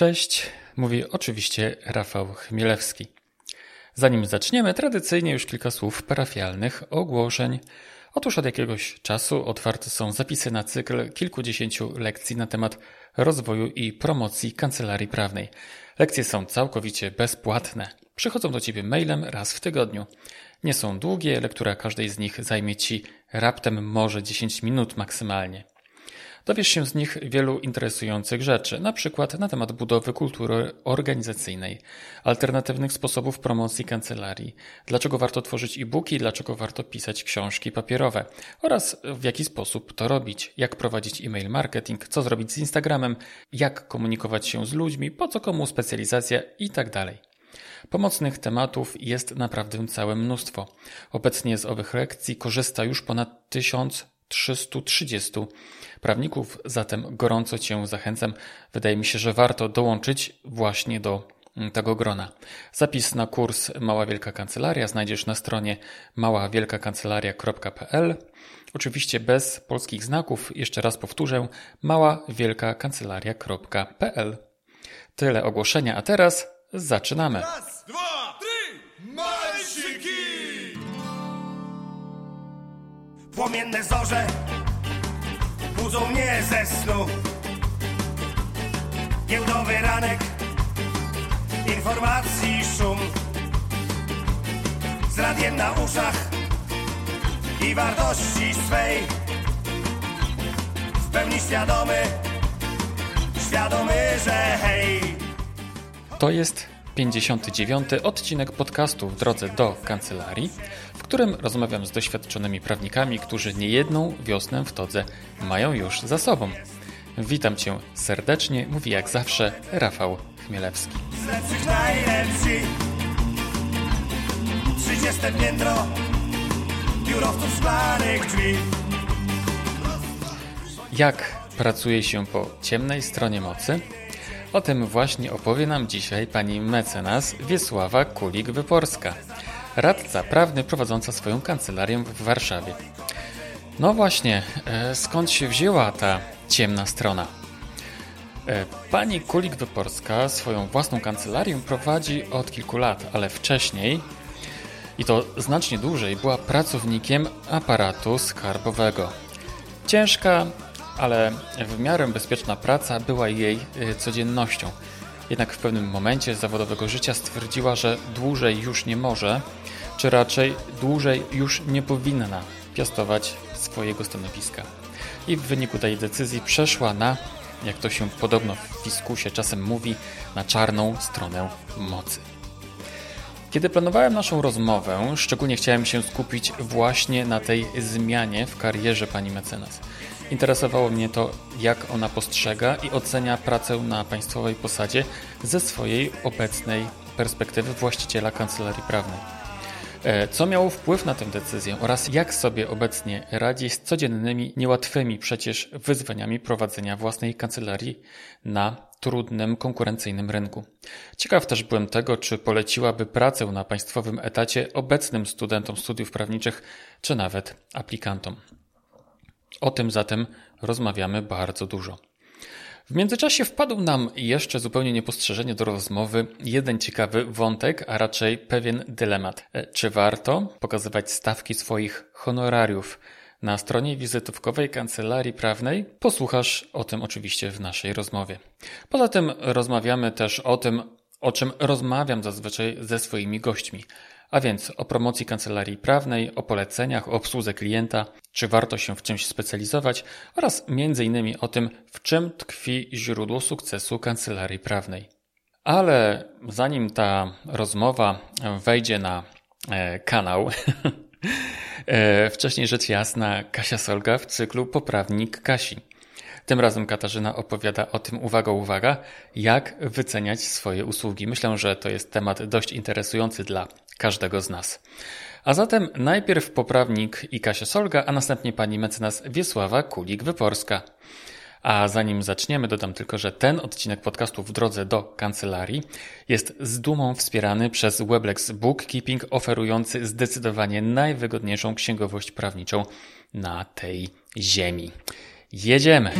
Cześć, mówi oczywiście Rafał Chmielewski. Zanim zaczniemy, tradycyjnie już kilka słów parafialnych, ogłoszeń. Otóż od jakiegoś czasu otwarte są zapisy na cykl kilkudziesięciu lekcji na temat rozwoju i promocji kancelarii prawnej. Lekcje są całkowicie bezpłatne. Przychodzą do Ciebie mailem raz w tygodniu. Nie są długie, lektura każdej z nich zajmie Ci raptem może 10 minut maksymalnie. Dowiesz się z nich wielu interesujących rzeczy, na przykład na temat budowy kultury organizacyjnej, alternatywnych sposobów promocji kancelarii, dlaczego warto tworzyć e-booki, dlaczego warto pisać książki papierowe oraz w jaki sposób to robić, jak prowadzić e-mail marketing, co zrobić z Instagramem, jak komunikować się z ludźmi, po co komu specjalizacja itd. Tak Pomocnych tematów jest naprawdę całe mnóstwo. Obecnie z owych lekcji korzysta już ponad 1330 prawników, zatem gorąco Cię zachęcam. Wydaje mi się, że warto dołączyć właśnie do tego grona. Zapis na kurs Mała Wielka Kancelaria znajdziesz na stronie maławielkakancelaria.pl. Oczywiście bez polskich znaków, jeszcze raz powtórzę, maławielkakancelaria.pl. Tyle ogłoszenia, a teraz zaczynamy. Raz, dwa, trzy, malsiki! Płomienne zorze budzą mnie ze snu. Giełdowy ranek, informacji szum. Z radiem na uszach i wartości swej. W pełni świadomy, świadomy, że hej. To jest 59. odcinek podcastu w drodze do kancelarii, w którym rozmawiam z doświadczonymi prawnikami, którzy niejedną wiosnę w todze mają już za sobą. Witam Cię serdecznie, mówi jak zawsze Rafał Chmielewski. Z lepszych najlepsi 30 piętro biurowców szklanych drzwi Jak pracuje się po ciemnej stronie mocy? O tym właśnie opowie nam dzisiaj pani mecenas Wiesława Kulik-Wyporska, radca prawny prowadząca swoją kancelarię w Warszawie. No właśnie, e, skąd się wzięła ta ciemna strona? E, pani Kulik-Wyporska swoją własną kancelarię prowadzi od kilku lat, ale wcześniej, i to znacznie dłużej, była pracownikiem aparatu skarbowego. Ciężka, ale w miarę bezpieczna praca była jej y, codziennością. Jednak w pewnym momencie zawodowego życia stwierdziła, że dłużej już nie może, czy raczej dłużej już nie powinna piastować swojego stanowiska. I w wyniku tej decyzji przeszła na, jak to się podobno w fiskusie czasem mówi, na czarną stronę mocy. Kiedy planowałem naszą rozmowę, szczególnie chciałem się skupić właśnie na tej zmianie w karierze pani mecenas. Interesowało mnie to, jak ona postrzega i ocenia pracę na państwowej posadzie ze swojej obecnej perspektywy właściciela kancelarii prawnej. E, co miało wpływ na tę decyzję oraz jak sobie obecnie radzi z codziennymi, niełatwymi przecież wyzwaniami prowadzenia własnej kancelarii na trudnym, konkurencyjnym rynku. Ciekaw też byłem tego, czy poleciłaby pracę na państwowym etacie obecnym studentom studiów prawniczych, czy nawet aplikantom. O tym zatem rozmawiamy bardzo dużo. W międzyczasie wpadł nam jeszcze zupełnie niepostrzeżenie do rozmowy jeden ciekawy wątek, a raczej pewien dylemat. E, czy warto pokazywać stawki swoich honorariów na stronie wizytówkowej kancelarii prawnej? Posłuchasz o tym oczywiście w naszej rozmowie. Poza tym rozmawiamy też o tym, o czym rozmawiam zazwyczaj ze swoimi gośćmi, a więc o promocji kancelarii prawnej, o poleceniach, o obsłudze klienta, czy warto się w czymś specjalizować oraz innymi o tym, w czym tkwi źródło sukcesu kancelarii prawnej. Ale zanim ta rozmowa wejdzie na e, kanał, e, wcześniej rzecz jasna Kasia Solga w cyklu Poprawnik Kasi. Tym razem Katarzyna opowiada o tym, uwaga, uwaga, jak wyceniać swoje usługi. Myślę, że to jest temat dość interesujący dla każdego z nas. A zatem najpierw poprawnik i Kasia Solga, a następnie pani mecenas Wiesława Kulik-Wyporska. A zanim zaczniemy, dodam tylko, że ten odcinek podcastu w drodze do kancelarii jest z dumą wspierany przez Weblex Bookkeeping, oferujący zdecydowanie najwygodniejszą księgowość prawniczą na tej ziemi. Jedziemy!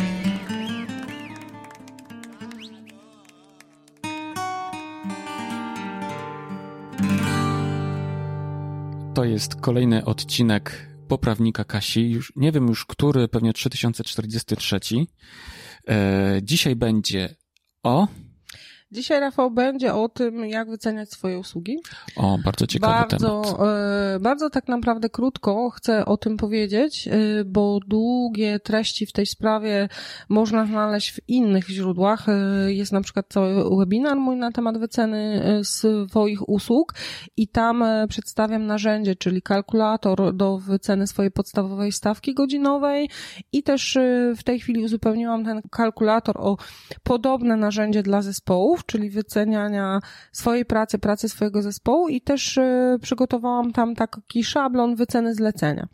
To jest kolejny odcinek poprawnika Kasi. Już, nie wiem już który, pewnie 3043. E, dzisiaj będzie o Dzisiaj, Rafał, będzie o tym, jak wyceniać swoje usługi. O, bardzo ciekawy bardzo, temat. E, bardzo tak naprawdę krótko chcę o tym powiedzieć, e, bo długie treści w tej sprawie można znaleźć w innych źródłach. E, jest na przykład cały webinar mój na temat wyceny swoich usług i tam przedstawiam narzędzie, czyli kalkulator do wyceny swojej podstawowej stawki godzinowej i też w tej chwili uzupełniłam ten kalkulator o podobne narzędzie dla zespołów, czyli wyceniania swojej pracy, pracy swojego zespołu i też y, przygotowałam tam taki szablon wyceny zlecenia.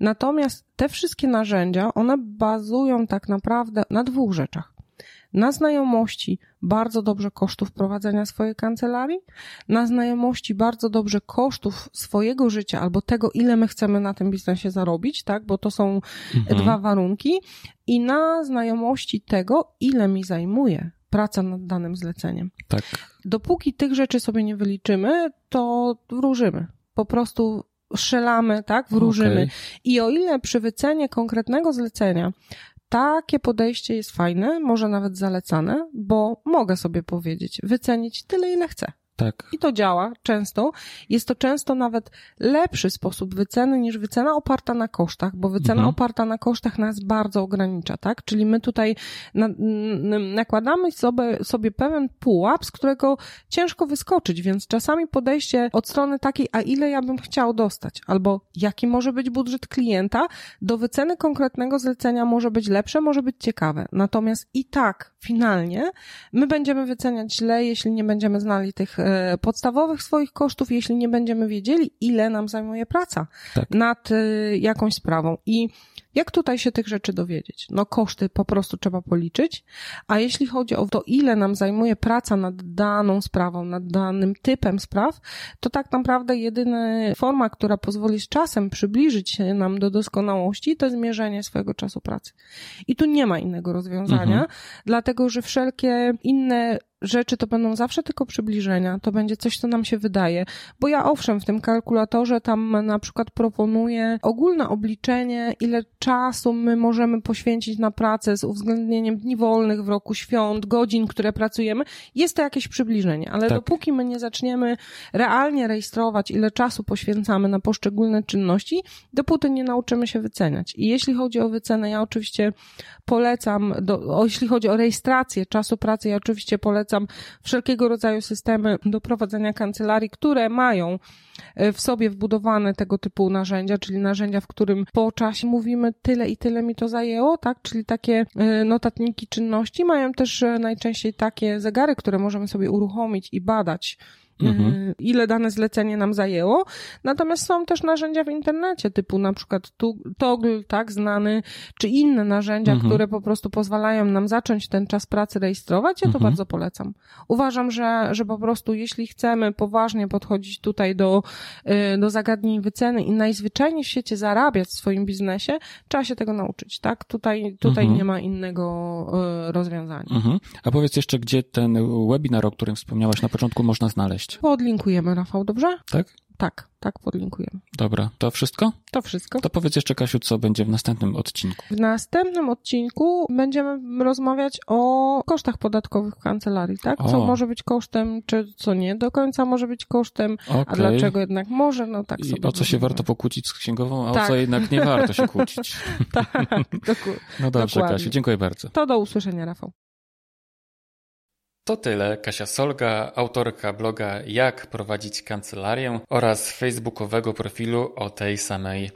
Natomiast te wszystkie narzędzia, one bazują tak naprawdę na dwóch rzeczach na znajomości bardzo dobrze kosztów prowadzenia swojej kancelarii, na znajomości bardzo dobrze kosztów swojego życia albo tego, ile my chcemy na tym biznesie zarobić, tak, bo to są mhm. dwa warunki, i na znajomości tego, ile mi zajmuje praca nad danym zleceniem. Tak. Dopóki tych rzeczy sobie nie wyliczymy, to wróżymy. Po prostu strzelamy, tak? Wróżymy. Okay. I o ile przy wycenie konkretnego zlecenia takie podejście jest fajne, może nawet zalecane, bo mogę sobie powiedzieć, wycenić tyle, ile chcę. Tak. I to działa często. Jest to często nawet lepszy sposób wyceny niż wycena oparta na kosztach, bo wycena mhm. oparta na kosztach nas bardzo ogranicza, tak? Czyli my tutaj na, nakładamy sobie, sobie pewien pułap, z którego ciężko wyskoczyć, więc czasami podejście od strony takiej, a ile ja bym chciał dostać, albo jaki może być budżet klienta, do wyceny konkretnego zlecenia może być lepsze, może być ciekawe. Natomiast i tak finalnie my będziemy wyceniać źle, jeśli nie będziemy znali tych E, podstawowych swoich kosztów, jeśli nie będziemy wiedzieli, ile nam zajmuje praca tak. nad e, jakąś sprawą. I jak tutaj się tych rzeczy dowiedzieć? No koszty po prostu trzeba policzyć, a jeśli chodzi o to, ile nam zajmuje praca nad daną sprawą, nad danym typem spraw, to tak naprawdę jedyna forma, która pozwoli z czasem przybliżyć się nam do doskonałości, to jest mierzenie swojego czasu pracy. I tu nie ma innego rozwiązania, mhm. dlatego że wszelkie inne rzeczy to będą zawsze tylko przybliżenia, to będzie coś, co nam się wydaje, bo ja owszem, w tym kalkulatorze tam na przykład proponuję ogólne obliczenie, ile czasu my możemy poświęcić na pracę z uwzględnieniem dni wolnych w roku, świąt, godzin, które pracujemy. Jest to jakieś przybliżenie, ale tak. dopóki my nie zaczniemy realnie rejestrować, ile czasu poświęcamy na poszczególne czynności, dopóty nie nauczymy się wyceniać. I jeśli chodzi o wycenę, ja oczywiście polecam, do, o, jeśli chodzi o rejestrację czasu pracy, ja oczywiście polecam wszelkiego rodzaju systemy do prowadzenia kancelarii, które mają e, w sobie wbudowane tego typu narzędzia, czyli narzędzia, w którym po czasie mówimy tyle i tyle mi to zajęło, tak? Czyli takie e, notatniki czynności mają też e, najczęściej takie zegary, które możemy sobie uruchomić i badać mhm. Y, ile dane zlecenie nam zajęło. Natomiast są też narzędzia w internecie, typu na przykład Toggle, tak, znany, czy inne narzędzia, mhm. które po prostu pozwalają nam zacząć ten czas pracy rejestrować. Ja to mhm. bardzo polecam. Uważam, że, że po prostu jeśli chcemy poważnie podchodzić tutaj do, y, do zagadnień wyceny i najzwyczajniej w świecie zarabiać w swoim biznesie, trzeba się tego nauczyć, tak? Tutaj, tutaj mhm. nie ma innego y, rozwiązania. Mhm. A powiedz jeszcze, gdzie ten webinar, o którym wspomniałaś na początku, można znaleźć? Podlinkujemy, Rafał, dobrze? Tak? Tak, tak podlinkujemy. Dobra, to wszystko? To wszystko. To powiedz jeszcze, Kasiu, co będzie w następnym odcinku. W następnym odcinku będziemy rozmawiać o kosztach podatkowych w kancelarii, tak? O. Co może być kosztem, czy co nie do końca może być kosztem, okay. a dlaczego jednak może, no tak I sobie. o co się warto pokłócić z księgową, a tak. o co jednak nie warto się kłócić. tak, No dobrze, dokładnie. Kasiu, dziękuję bardzo. To do usłyszenia, Rafał. To tyle. Kasia Solga, autorka bloga Jak prowadzić kancelarię oraz facebookowego profilu o tej samej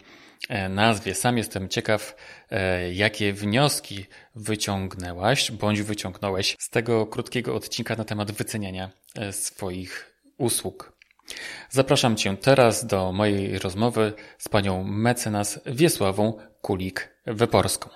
e, nazwie. Sam jestem ciekaw, e, jakie wnioski wyciągnęłaś bądź wyciągnąłeś z tego krótkiego odcinka na temat wyceniania e, swoich usług. Zapraszam Cię teraz do mojej rozmowy z panią mecenas Wiesławą Kulik-Wyporską.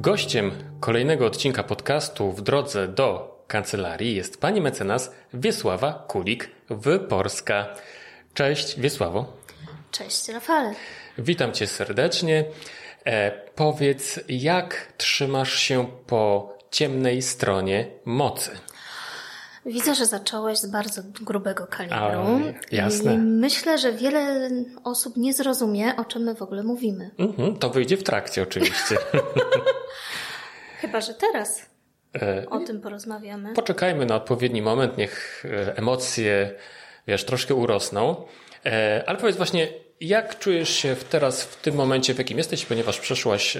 Gościem kolejnego odcinka podcastu w drodze do kancelarii jest pani mecenas Wiesława Kulik-Wyporska. Cześć Wiesławo. Cześć Rafale. Witam cię serdecznie. E, powiedz, jak trzymasz się po ciemnej stronie mocy? Widzę, że zacząłeś z bardzo grubego kalibru. A, jasne. I myślę, że wiele osób nie zrozumie, o czym my w ogóle mówimy. Mhm, to wyjdzie w trakcie oczywiście. Chyba, że teraz E, o tym porozmawiamy. Poczekajmy na odpowiedni moment, niech e, emocje, wiesz, troszkę urosną. E, Ale powiedz właśnie, jak czujesz się teraz w tym momencie, w jakim jesteś, ponieważ przeszłaś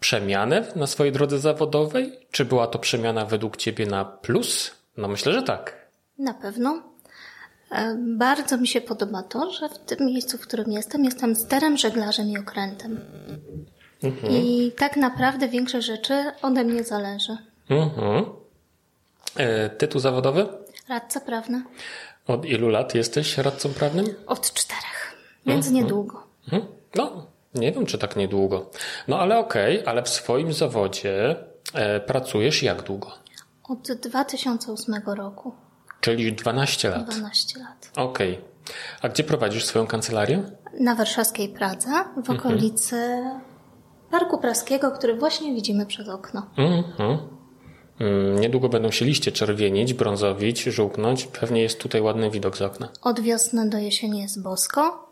przemianę na swojej drodze zawodowej? Czy była to przemiana według ciebie na plus? No myślę, że tak. Na pewno. E, Bardzo mi się podoba to, że w tym miejscu, w którym jestem, jestem sterem, żeglarzem i okrętem. I tak naprawdę większość rzeczy ode mnie zależy. Mhm. E, Tytuł zawodowy? Radca prawny Od ilu lat jesteś radcą prawnym? od czterech, więc niedługo. Mhm. No, nie wiem, czy tak niedługo. No ale okej, ale w swoim zawodzie e, pracujesz jak długo? Od 2008 roku, Czyli 12 lat. 12 lat. Okej. A gdzie prowadzisz swoją kancelarię? Na warszawskiej Pradze, w Mhm. okolicy Parku Praskiego, który właśnie widzimy przez okno. Mhm. Mm, Niedługo będą się liście czerwienić, brązowić, żółknąć. Pewnie jest tutaj ładny widok z okna. Od wiosny do jesieni jest bosko,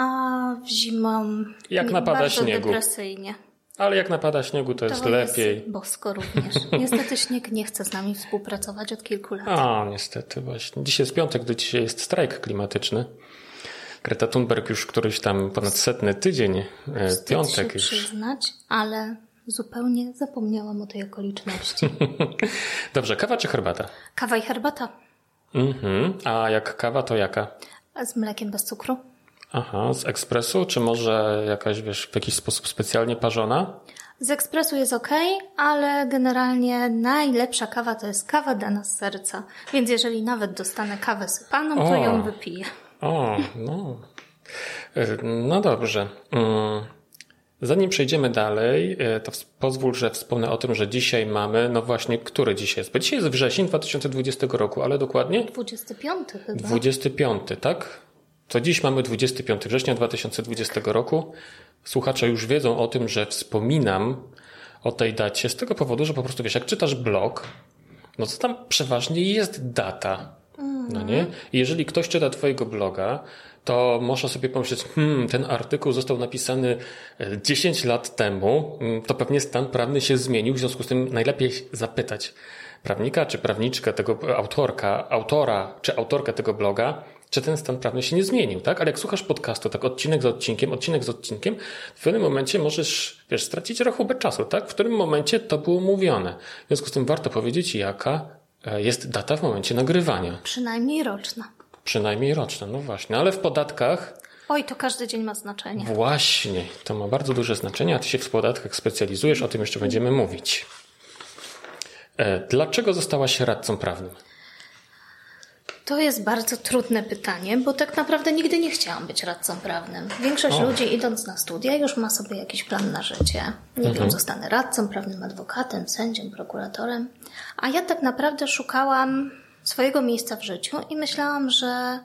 a w zimą Jak napada bardzo śniegu. depresyjnie. Ale jak napada śniegu, to jest To lepiej. Jest bosko również. Niestety śnieg nie chce z nami współpracować od kilku lat. A, niestety właśnie. Dzisiaj jest piątek, gdy dzisiaj jest strajk klimatyczny. Greta Thunberg już któryś tam ponad setny tydzień, e, Wstyd piątek się już. przyznać, ale zupełnie zapomniałam o tej okoliczności. Dobrze, kawa czy herbata? Kawa i herbata Mhm. A jak kawa, to jaka? z mlekiem bez cukru. Aha, z ekspresu, czy może jakaś, wiesz, w jakiś sposób specjalnie parzona? Z ekspresu jest ok, ale generalnie najlepsza kawa to jest kawa dana z serca. Więc jeżeli nawet dostanę kawę sypaną, to O. ją wypiję. O, no. E, No dobrze. Mm. Zanim przejdziemy dalej, e, to pozwól, że wspomnę o tym, że dzisiaj mamy, no właśnie, który dzisiaj jest? Bo dzisiaj jest wrzesień 2020 roku, ale dokładnie 25 chyba. 25, tak? To dziś mamy 25 września 2020 roku. Słuchacze już wiedzą o tym, że wspominam o tej dacie z tego powodu, że po prostu wiesz, jak czytasz blog, no to tam przeważnie jest data. No nie? I jeżeli ktoś czyta twojego bloga, to można sobie pomyśleć, hmm, ten artykuł został napisany e, 10 lat temu, mm, to pewnie stan prawny się zmienił, w związku z tym najlepiej zapytać prawnika czy prawniczkę tego e, autorka, autora czy autorkę tego bloga, czy ten stan prawny się nie zmienił, tak? Ale jak słuchasz podcastu, tak odcinek za odcinkiem, odcinek za odcinkiem, w pewnym momencie możesz, wiesz, stracić rachubę czasu, tak? W którym momencie to było mówione. W związku z tym warto powiedzieć, jaka e, jest data w momencie nagrywania. Przynajmniej roczna. Przynajmniej roczna, no właśnie. Ale w podatkach Oj, to każdy dzień ma znaczenie. właśnie to ma bardzo duże znaczenie, a ty się w podatkach specjalizujesz, o tym jeszcze będziemy mówić. E, Dlaczego zostałaś radcą prawnym? To jest bardzo trudne pytanie, bo tak naprawdę nigdy nie chciałam być radcą prawnym. Większość O. ludzi idąc na studia już ma sobie jakiś plan na życie. Nie wiem, zostanę radcą prawnym, adwokatem, sędzią, prokuratorem. A ja tak naprawdę szukałam swojego miejsca w życiu i myślałam, że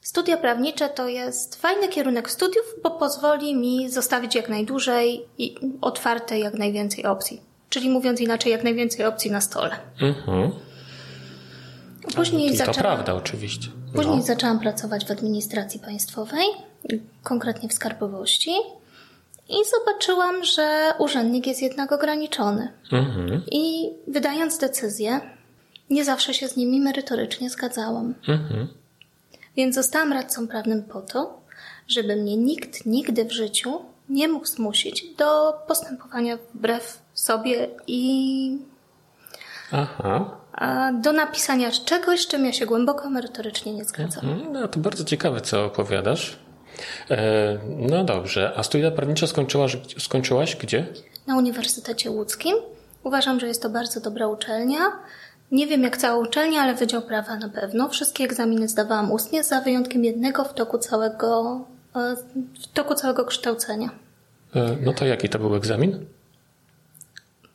studia prawnicze to jest fajny kierunek studiów, bo pozwoli mi zostawić jak najdłużej i otwarte jak najwięcej opcji. Czyli mówiąc inaczej, jak najwięcej opcji na stole. Mhm. Później I to zaczęłam... prawda oczywiście. Później No. zaczęłam pracować w administracji państwowej, konkretnie w skarbowości. I zobaczyłam, że urzędnik jest jednak ograniczony. Mhm. I wydając decyzje, nie zawsze się z nimi merytorycznie zgadzałam. Mhm. Więc zostałam radcą prawnym po to, żeby mnie nikt nigdy w życiu nie mógł zmusić do postępowania wbrew sobie i Aha. Do napisania czegoś, czym ja się głęboko merytorycznie nie zgadzam. Mhm. No to bardzo ciekawe, co opowiadasz. E, No dobrze, a studia prawnicze skończyłaś, skończyłaś gdzie? na Uniwersytecie Łódzkim. Uważam, że jest to bardzo dobra uczelnia. Nie wiem jak cała uczelnia, ale Wydział Prawa na pewno. Wszystkie egzaminy zdawałam ustnie, za wyjątkiem jednego w toku całego, e, w toku całego kształcenia. E, No to jaki to był egzamin?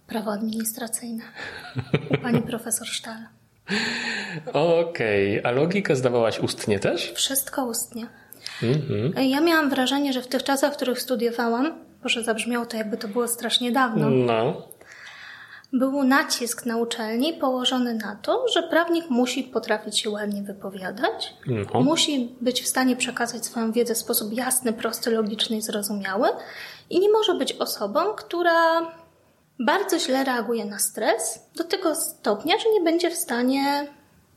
Prawo administracyjne. U pani profesor Sztal. Okej, a logikę zdawałaś ustnie też? Wszystko ustnie. Mhm. Ja miałam wrażenie, że w tych czasach, w których studiowałam, może zabrzmiało to jakby to było strasznie dawno, No. był nacisk na uczelni położony na to, że prawnik musi potrafić się ładnie wypowiadać, No. musi być w stanie przekazać swoją wiedzę w sposób jasny, prosty, logiczny i zrozumiały i nie może być osobą, która bardzo źle reaguje na stres do tego stopnia, że nie będzie w stanie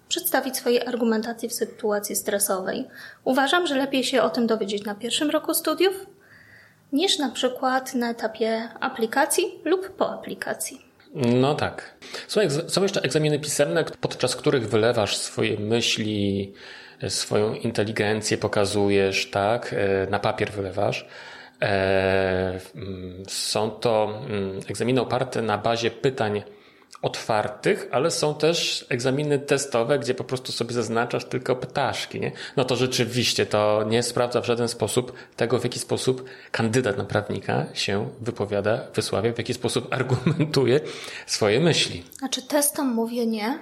przedstawić swojej argumentacji w sytuacji stresowej. Uważam, że lepiej się o tym dowiedzieć na pierwszym roku studiów, niż na przykład na etapie aplikacji lub po aplikacji. No tak. Są, są jeszcze egzaminy pisemne, podczas których wylewasz swoje myśli, e, swoją inteligencję pokazujesz, tak? E, Na papier wylewasz. E, mm, Są to mm, egzaminy oparte na bazie pytań otwartych, ale są też egzaminy testowe, gdzie po prostu sobie zaznaczasz tylko ptaszki, nie? No to rzeczywiście to nie sprawdza w żaden sposób tego, w jaki sposób kandydat na prawnika się wypowiada, wysławia, w jaki sposób argumentuje swoje myśli. Znaczy testom mówię nie.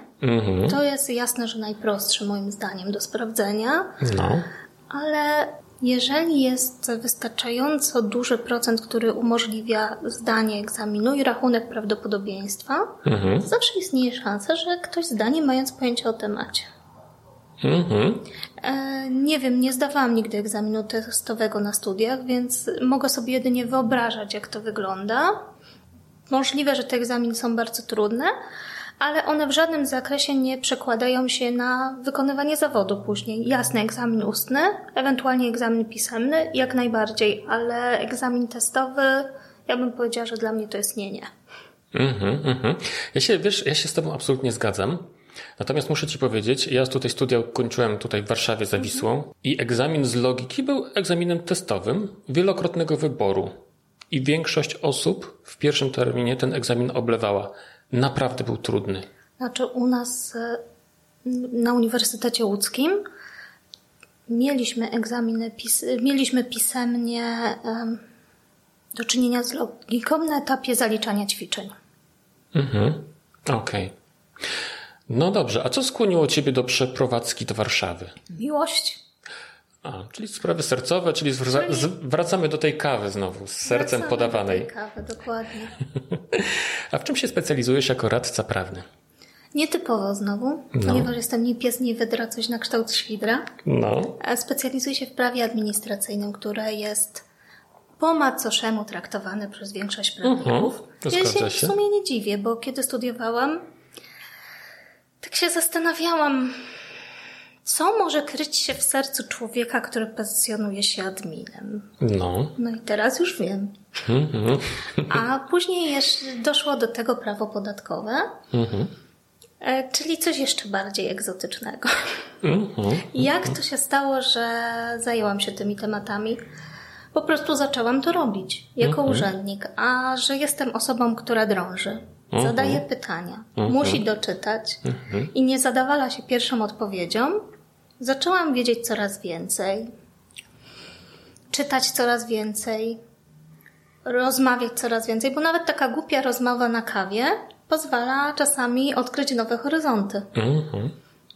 To jest jasne, że najprostsze moim zdaniem do sprawdzenia, No. ale jeżeli jest wystarczająco duży procent, który umożliwia zdanie egzaminu i rachunek prawdopodobieństwa, to zawsze istnieje szansa, że ktoś zdanie mając pojęcie o temacie. Mhm. E, Nie wiem, nie zdawałam nigdy egzaminu testowego na studiach, więc mogę sobie jedynie wyobrażać, jak to wygląda. Możliwe, że te egzaminy są bardzo trudne, ale one w żadnym zakresie nie przekładają się na wykonywanie zawodu później. Jasne, egzamin ustny, ewentualnie egzamin pisemny, jak najbardziej, ale egzamin testowy, ja bym powiedziała, że dla mnie to jest nie, nie. Mhm, mhm. Ja się, wiesz, ja się z tobą absolutnie zgadzam. Natomiast muszę ci powiedzieć, ja tutaj studia kończyłem tutaj w Warszawie za Wisłą i egzamin z logiki był egzaminem testowym wielokrotnego wyboru. I większość osób w pierwszym terminie ten egzamin oblewała. Naprawdę był trudny. Znaczy u nas e, na Uniwersytecie Łódzkim mieliśmy egzaminy, pis mieliśmy pisemnie em, do czynienia z logiką na etapie zaliczania ćwiczeń. Mhm. Okej. No dobrze, a co skłoniło ciebie do przeprowadzki do Warszawy? Miłość. A, czyli sprawy sercowe, czyli zwraca- wracamy do tej kawy znowu, z sercem Wracamy podawanej. do tej Kawy, dokładnie. A w czym się specjalizujesz jako radca prawny? Nietypowo znowu, No. ponieważ jestem nie pies, nie wydra, coś na kształt świdra. No. Specjalizuję się w prawie administracyjnym, które jest po macoszemu traktowane przez większość prawników. Mhm, to ja zgadza się się. w sumie nie dziwię, bo kiedy studiowałam, tak się zastanawiałam, co może kryć się w sercu człowieka, który pozycjonuje się adminem. No. No i teraz już wiem. Mhm. A później jeszcze doszło do tego prawo podatkowe, Mhm. e, czyli coś jeszcze bardziej egzotycznego. Mhm. Jak to się stało, że zajęłam się tymi tematami? Po prostu zaczęłam to robić jako urzędnik, a że jestem osobą, która drąży, zadaje pytania, musi doczytać i nie zadawala się pierwszą odpowiedzią, zaczęłam wiedzieć coraz więcej, czytać coraz więcej, rozmawiać coraz więcej, bo nawet taka głupia rozmowa na kawie pozwala czasami odkryć nowe horyzonty. Mhm.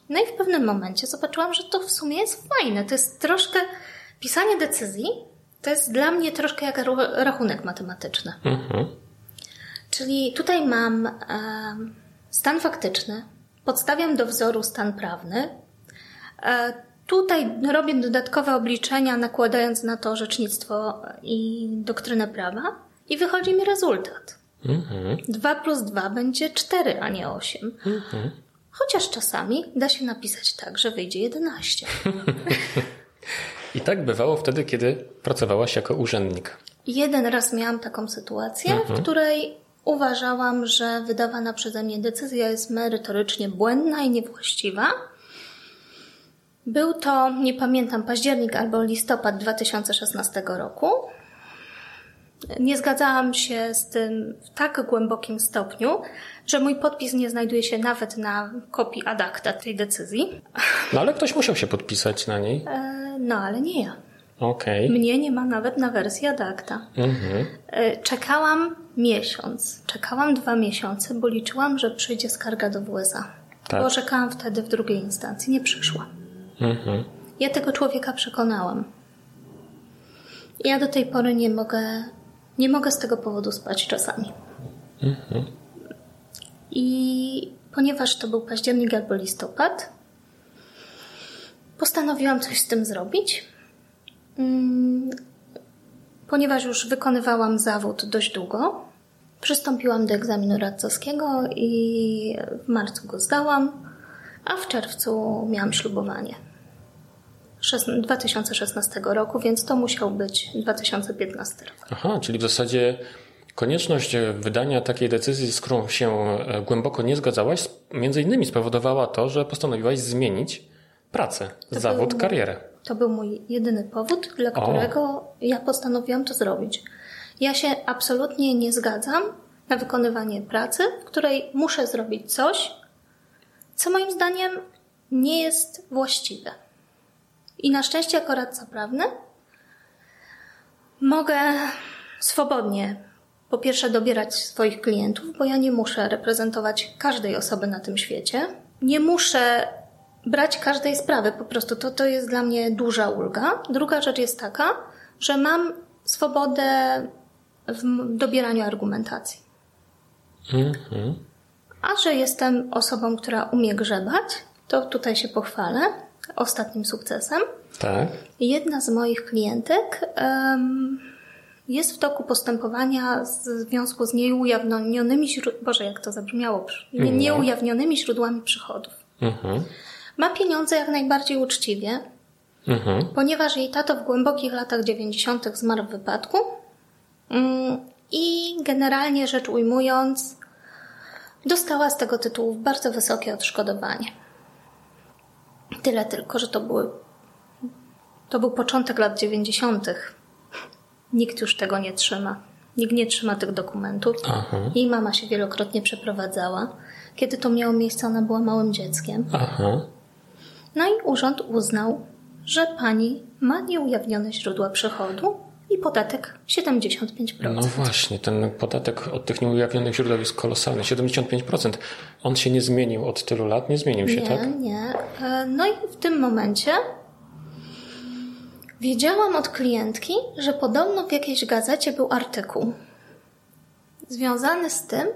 No i w pewnym momencie zobaczyłam, że to w sumie jest fajne. To jest troszkę pisanie decyzji. To jest dla mnie troszkę jak rachunek matematyczny. Mhm. Czyli tutaj mam em, stan faktyczny, podstawiam do wzoru stan prawny. E, tutaj robię dodatkowe obliczenia, nakładając na to orzecznictwo i doktrynę prawa i wychodzi mi rezultat. Mhm. 2 plus 2 będzie 4, a nie 8. Chociaż czasami da się napisać tak, że wyjdzie 11. I tak bywało wtedy, kiedy pracowałaś jako urzędnik. Jeden raz miałam taką sytuację, w której uważałam, że wydawana przeze mnie decyzja jest merytorycznie błędna i niewłaściwa. Był to, nie pamiętam, październik albo listopad 2016 roku. Nie zgadzałam się z tym w tak głębokim stopniu, że mój podpis nie znajduje się nawet na kopii ad acta tej decyzji. No ale ktoś musiał się podpisać na niej. E, No ale nie ja. Okej. Mnie nie ma nawet na wersji ad acta. Mhm. E, Czekałam miesiąc, czekałam dwa miesiące, bo liczyłam, że przyjdzie skarga do WSA. Tak. Bo czekałam wtedy w drugiej instancji, nie przyszła. Mhm. Ja tego człowieka przekonałam. Ja do tej pory nie mogę, nie mogę z tego powodu spać czasami. I ponieważ to był październik albo listopad, postanowiłam coś z tym zrobić. Ponieważ już wykonywałam zawód dość długo, przystąpiłam do egzaminu radcowskiego i w marcu go zdałam, a w czerwcu miałam ślubowanie. Szes- 2016 roku, więc to musiał być 2015 rok. Aha, czyli w zasadzie konieczność wydania takiej decyzji, z którą się e, głęboko nie zgadzałaś, między innymi spowodowała to, że postanowiłaś zmienić pracę, To zawód, był- karierę. To był mój jedyny powód, dla którego ja postanowiłam to zrobić. Ja się absolutnie nie zgadzam na wykonywanie pracy, w której muszę zrobić coś, co moim zdaniem nie jest właściwe. I na szczęście, jako radca prawny, mogę swobodnie, po pierwsze, dobierać swoich klientów, bo ja nie muszę reprezentować każdej osoby na tym świecie. Nie muszę brać każdej sprawy, po prostu to, to jest dla mnie duża ulga. Druga rzecz jest taka, że mam swobodę w dobieraniu argumentacji. Mhm. A że jestem osobą, która umie grzebać, to tutaj się pochwalę ostatnim sukcesem. Tak. Jedna z moich klientek em, jest w toku postępowania w związku z nieujawnionymi źródłami, Boże, jak to zabrzmiało, nie, nieujawnionymi źródłami przychodów. Mhm. Ma pieniądze jak najbardziej uczciwie, Mhm. ponieważ jej tato w głębokich latach 90. zmarł w wypadku mm, i generalnie rzecz ujmując, dostała z tego tytułu bardzo wysokie odszkodowanie. Tyle tylko, że to były to był początek lat 90. Nikt już tego nie trzyma. Nikt nie trzyma tych dokumentów. Aha. Jej mama się wielokrotnie przeprowadzała. Kiedy to miało miejsce, ona była małym dzieckiem. Aha. No i urząd uznał, że pani ma nieujawnione źródła przychodu i podatek 75%. No właśnie, ten podatek od tych nieujawnionych źródeł jest kolosalny. 75%. On się nie zmienił od tylu lat, nie zmienił się, nie, tak? nie. E, No i w tym momencie wiedziałam od klientki, że podobno w jakiejś gazecie był artykuł związany z tym,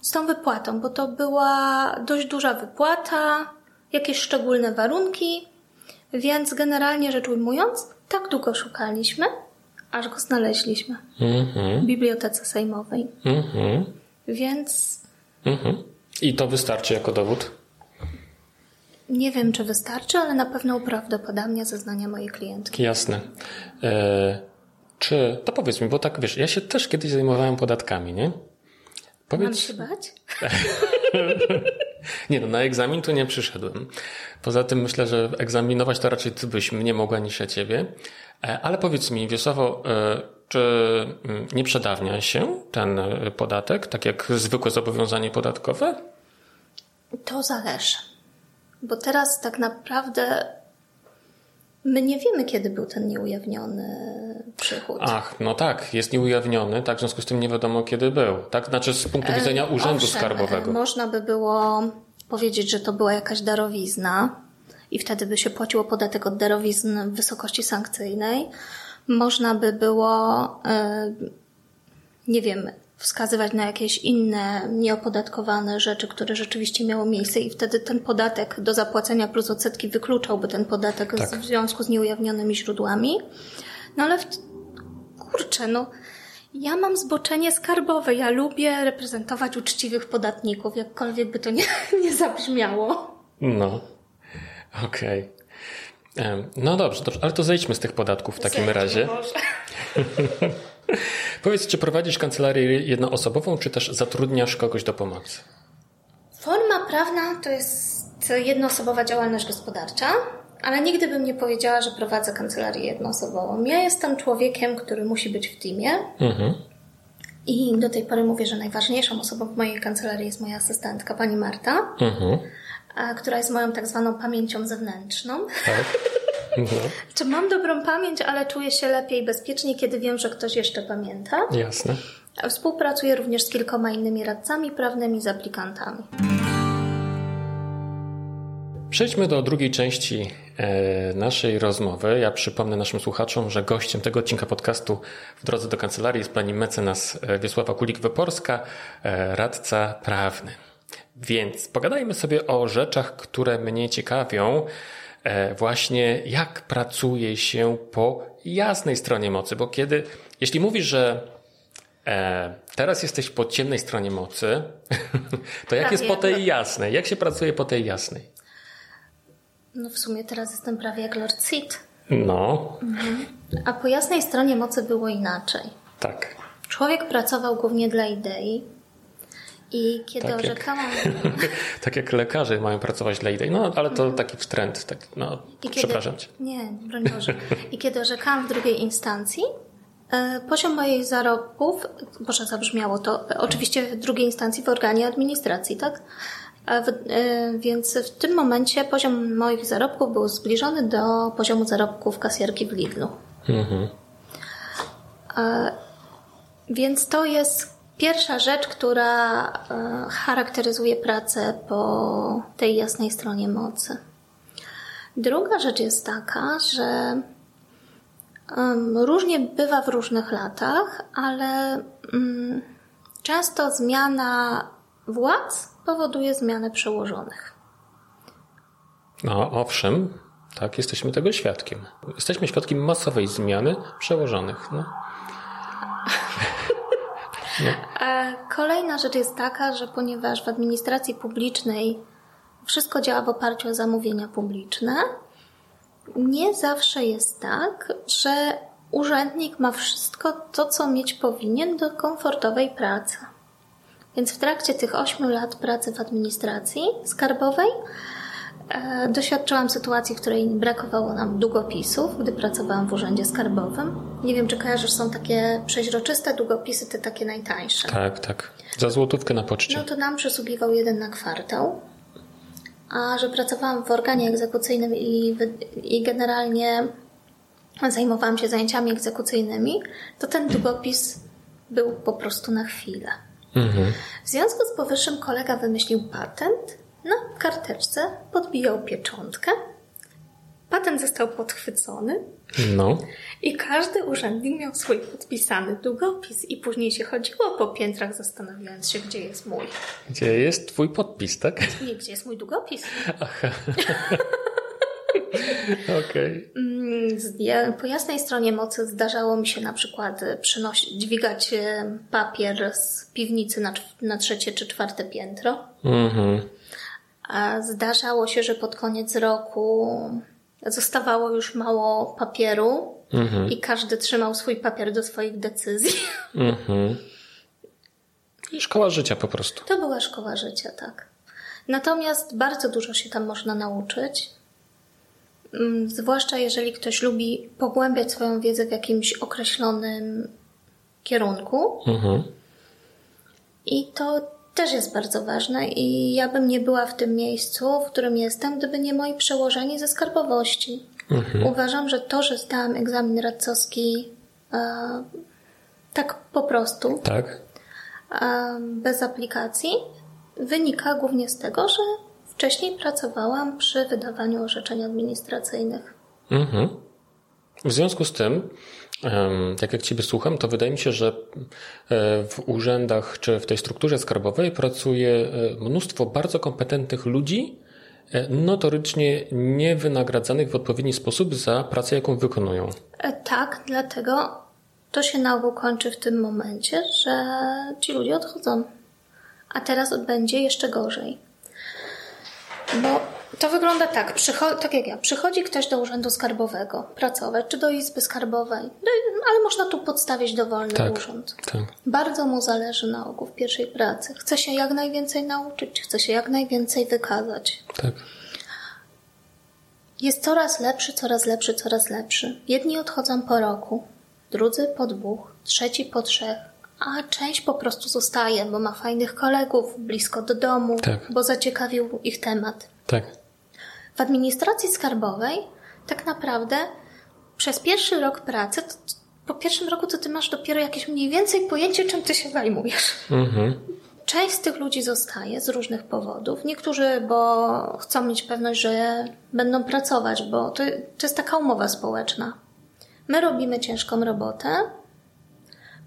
z tą wypłatą, bo to była dość duża wypłata, jakieś szczególne warunki, więc generalnie rzecz ujmując, tak długo szukaliśmy, aż go znaleźliśmy Mhm. w bibliotece sejmowej. Mhm. Więc Mhm. I to wystarczy jako dowód? nie wiem, czy wystarczy, ale na pewno uprawdopodobnia zeznania mojej klientki. Jasne. E, czy, to powiedz mi, bo tak wiesz, ja się też kiedyś zajmowałem podatkami, nie? Mam Powiedz, się bać? nie no, na egzamin tu nie przyszedłem. Poza tym myślę, że egzaminować to raczej ty byś mnie mogła niż ja ciebie. E, ale powiedz mi, Wiesławo, e, czy mm, nie przedawnia się ten e, podatek, tak jak zwykłe zobowiązanie podatkowe? To zależy. Bo teraz tak naprawdę my nie wiemy, kiedy był ten nieujawniony przychód. Ach, no tak, jest nieujawniony, tak, w związku z tym nie wiadomo kiedy był. Tak, znaczy z punktu widzenia Urzędu Owszem, Skarbowego. e, Można by było powiedzieć, że to była jakaś darowizna i wtedy by się płaciło podatek od darowizn w wysokości sankcyjnej. Można by było, e, nie wiem, wskazywać na jakieś inne nieopodatkowane rzeczy, które rzeczywiście miały miejsce i wtedy ten podatek do zapłacenia plus odsetki wykluczałby ten podatek Tak. w związku z nieujawnionymi źródłami. No ale w, kurczę, no ja mam zboczenie skarbowe. Ja lubię reprezentować uczciwych podatników, jakkolwiek by to nie, nie zabrzmiało. No, okej. Em, No dobrze, dobrze, ale to zejdźmy z tych podatków w takim Zejdźmy razie. może. Powiedz, czy prowadzisz kancelarię jednoosobową, czy też zatrudniasz kogoś do pomocy? Forma prawna to jest jednoosobowa działalność gospodarcza, ale nigdy bym nie powiedziała, że prowadzę kancelarię jednoosobową. Ja jestem człowiekiem, który musi być w teamie Mhm. i do tej pory mówię, że najważniejszą osobą w mojej kancelarii jest moja asystentka, pani Marta, Mhm. która jest moją tak zwaną pamięcią zewnętrzną. Tak. No, Czy mam dobrą pamięć, ale czuję się lepiej i bezpiecznie, kiedy wiem, że ktoś jeszcze pamięta. jasne. Współpracuję również z kilkoma innymi radcami prawnymi, z aplikantami. Przejdźmy do drugiej części e, naszej rozmowy. Ja przypomnę naszym słuchaczom, że gościem tego odcinka podcastu w drodze do kancelarii jest pani mecenas e, Wiesława Kulik-Wyporska, e, radca prawny. Więc pogadajmy sobie o rzeczach, które mnie ciekawią. Właśnie jak pracuje się po jasnej stronie mocy, bo kiedy, jeśli mówisz, że teraz jesteś po ciemnej stronie mocy, to jak jest po tej jasnej? Jak się pracuje po tej jasnej? No w sumie teraz jestem prawie jak Lord Sid. No. Mhm. A po jasnej stronie mocy było inaczej. Tak. Człowiek pracował głównie dla idei. I kiedy tak orzekałam. Jak, tak jak lekarze mają pracować dla idei. No, ale to mhm. taki trend. Tak, no, I przepraszam kiedy, cię. Nie, broń Boże. I kiedy orzekałam w drugiej instancji, e, poziom moich zarobków, Boże, zabrzmiało to, oczywiście w drugiej instancji w organie administracji, tak? E, więc w tym momencie poziom moich zarobków był zbliżony do poziomu zarobków kasjerki w Lidlu. Mhm. Więc to jest pierwsza rzecz, która e, charakteryzuje pracę po tej jasnej stronie mocy. Druga rzecz jest taka, że różnie bywa w różnych latach, ale mm, często zmiana władz powoduje zmianę przełożonych. No, owszem, tak, jesteśmy tego świadkiem. Jesteśmy świadkiem masowej zmiany przełożonych. No. Kolejna rzecz jest taka, że ponieważ w administracji publicznej wszystko działa w oparciu o zamówienia publiczne, nie zawsze jest tak, że urzędnik ma wszystko to, co mieć powinien do komfortowej pracy. Więc w trakcie tych 8 lat pracy w administracji skarbowej e, doświadczyłam sytuacji, w której brakowało nam długopisów, gdy pracowałam w urzędzie skarbowym. Nie wiem, czy kojarzysz, są takie przeźroczyste długopisy, te takie najtańsze. Tak, tak. Za złotówkę na poczcie. No to nam przysługiwał jeden na kwartał. A że pracowałam w organie egzekucyjnym i, i generalnie zajmowałam się zajęciami egzekucyjnymi, to ten długopis był po prostu na chwilę. Mhm. W związku z powyższym kolega wymyślił patent. Na karteczce podbijał pieczątkę. Patent został podchwycony. No. I każdy urzędnik miał swój podpisany długopis. I później się chodziło po piętrach, zastanawiając się, gdzie jest mój. Gdzie jest twój podpis, tak? Nie, gdzie jest mój długopis. Aha. Okej. Okay. Po jasnej stronie mocy zdarzało mi się na przykład przynosić, dźwigać e, papier z piwnicy na, na trzecie czy czwarte piętro. Mhm. A zdarzało się, że pod koniec roku zostawało już mało papieru mhm. i każdy trzymał swój papier do swoich decyzji. Mhm. Szkoła życia po prostu. To była szkoła życia, tak. Natomiast bardzo dużo się tam można nauczyć. Mm, zwłaszcza jeżeli ktoś lubi pogłębiać swoją wiedzę w jakimś określonym kierunku. Mhm. I to też jest bardzo ważne i ja bym nie była w tym miejscu, w którym jestem, gdyby nie moi przełożeni ze skarbowości. Mhm. Uważam, że to, że zdałam egzamin radcowski e, tak po prostu, tak. E, bez aplikacji, wynika głównie z tego, że Wcześniej pracowałam przy wydawaniu orzeczeń administracyjnych. Mhm. W związku z tym, tak jak Ciebie słucham, to wydaje mi się, że e, w urzędach czy w tej strukturze skarbowej pracuje e, mnóstwo bardzo kompetentnych ludzi, e, notorycznie niewynagradzanych w odpowiedni sposób za pracę, jaką wykonują. Tak, dlatego to się na ogół kończy w tym momencie, że ci ludzie odchodzą. A teraz będzie jeszcze gorzej. Bo to wygląda tak, przycho- tak jak ja, przychodzi ktoś do urzędu skarbowego pracować, czy do izby skarbowej, no ale można tu podstawić dowolny tak, urząd. Tak. Bardzo mu zależy na ogół w pierwszej pracy. Chce się jak najwięcej nauczyć, chce się jak najwięcej wykazać. Tak. Jest coraz lepszy, coraz lepszy, coraz lepszy. Jedni odchodzą po roku, drudzy po dwóch, trzeci po trzech, a część po prostu zostaje, bo ma fajnych kolegów blisko do domu, tak. bo zaciekawił ich temat. Tak. W administracji skarbowej tak naprawdę przez pierwszy rok pracy, to, po pierwszym roku to ty masz dopiero jakieś mniej więcej pojęcie, czym ty się zajmujesz. Mhm. część z tych ludzi zostaje z różnych powodów. Niektórzy, bo chcą mieć pewność, że będą pracować, bo to, to jest taka umowa społeczna. My robimy ciężką robotę,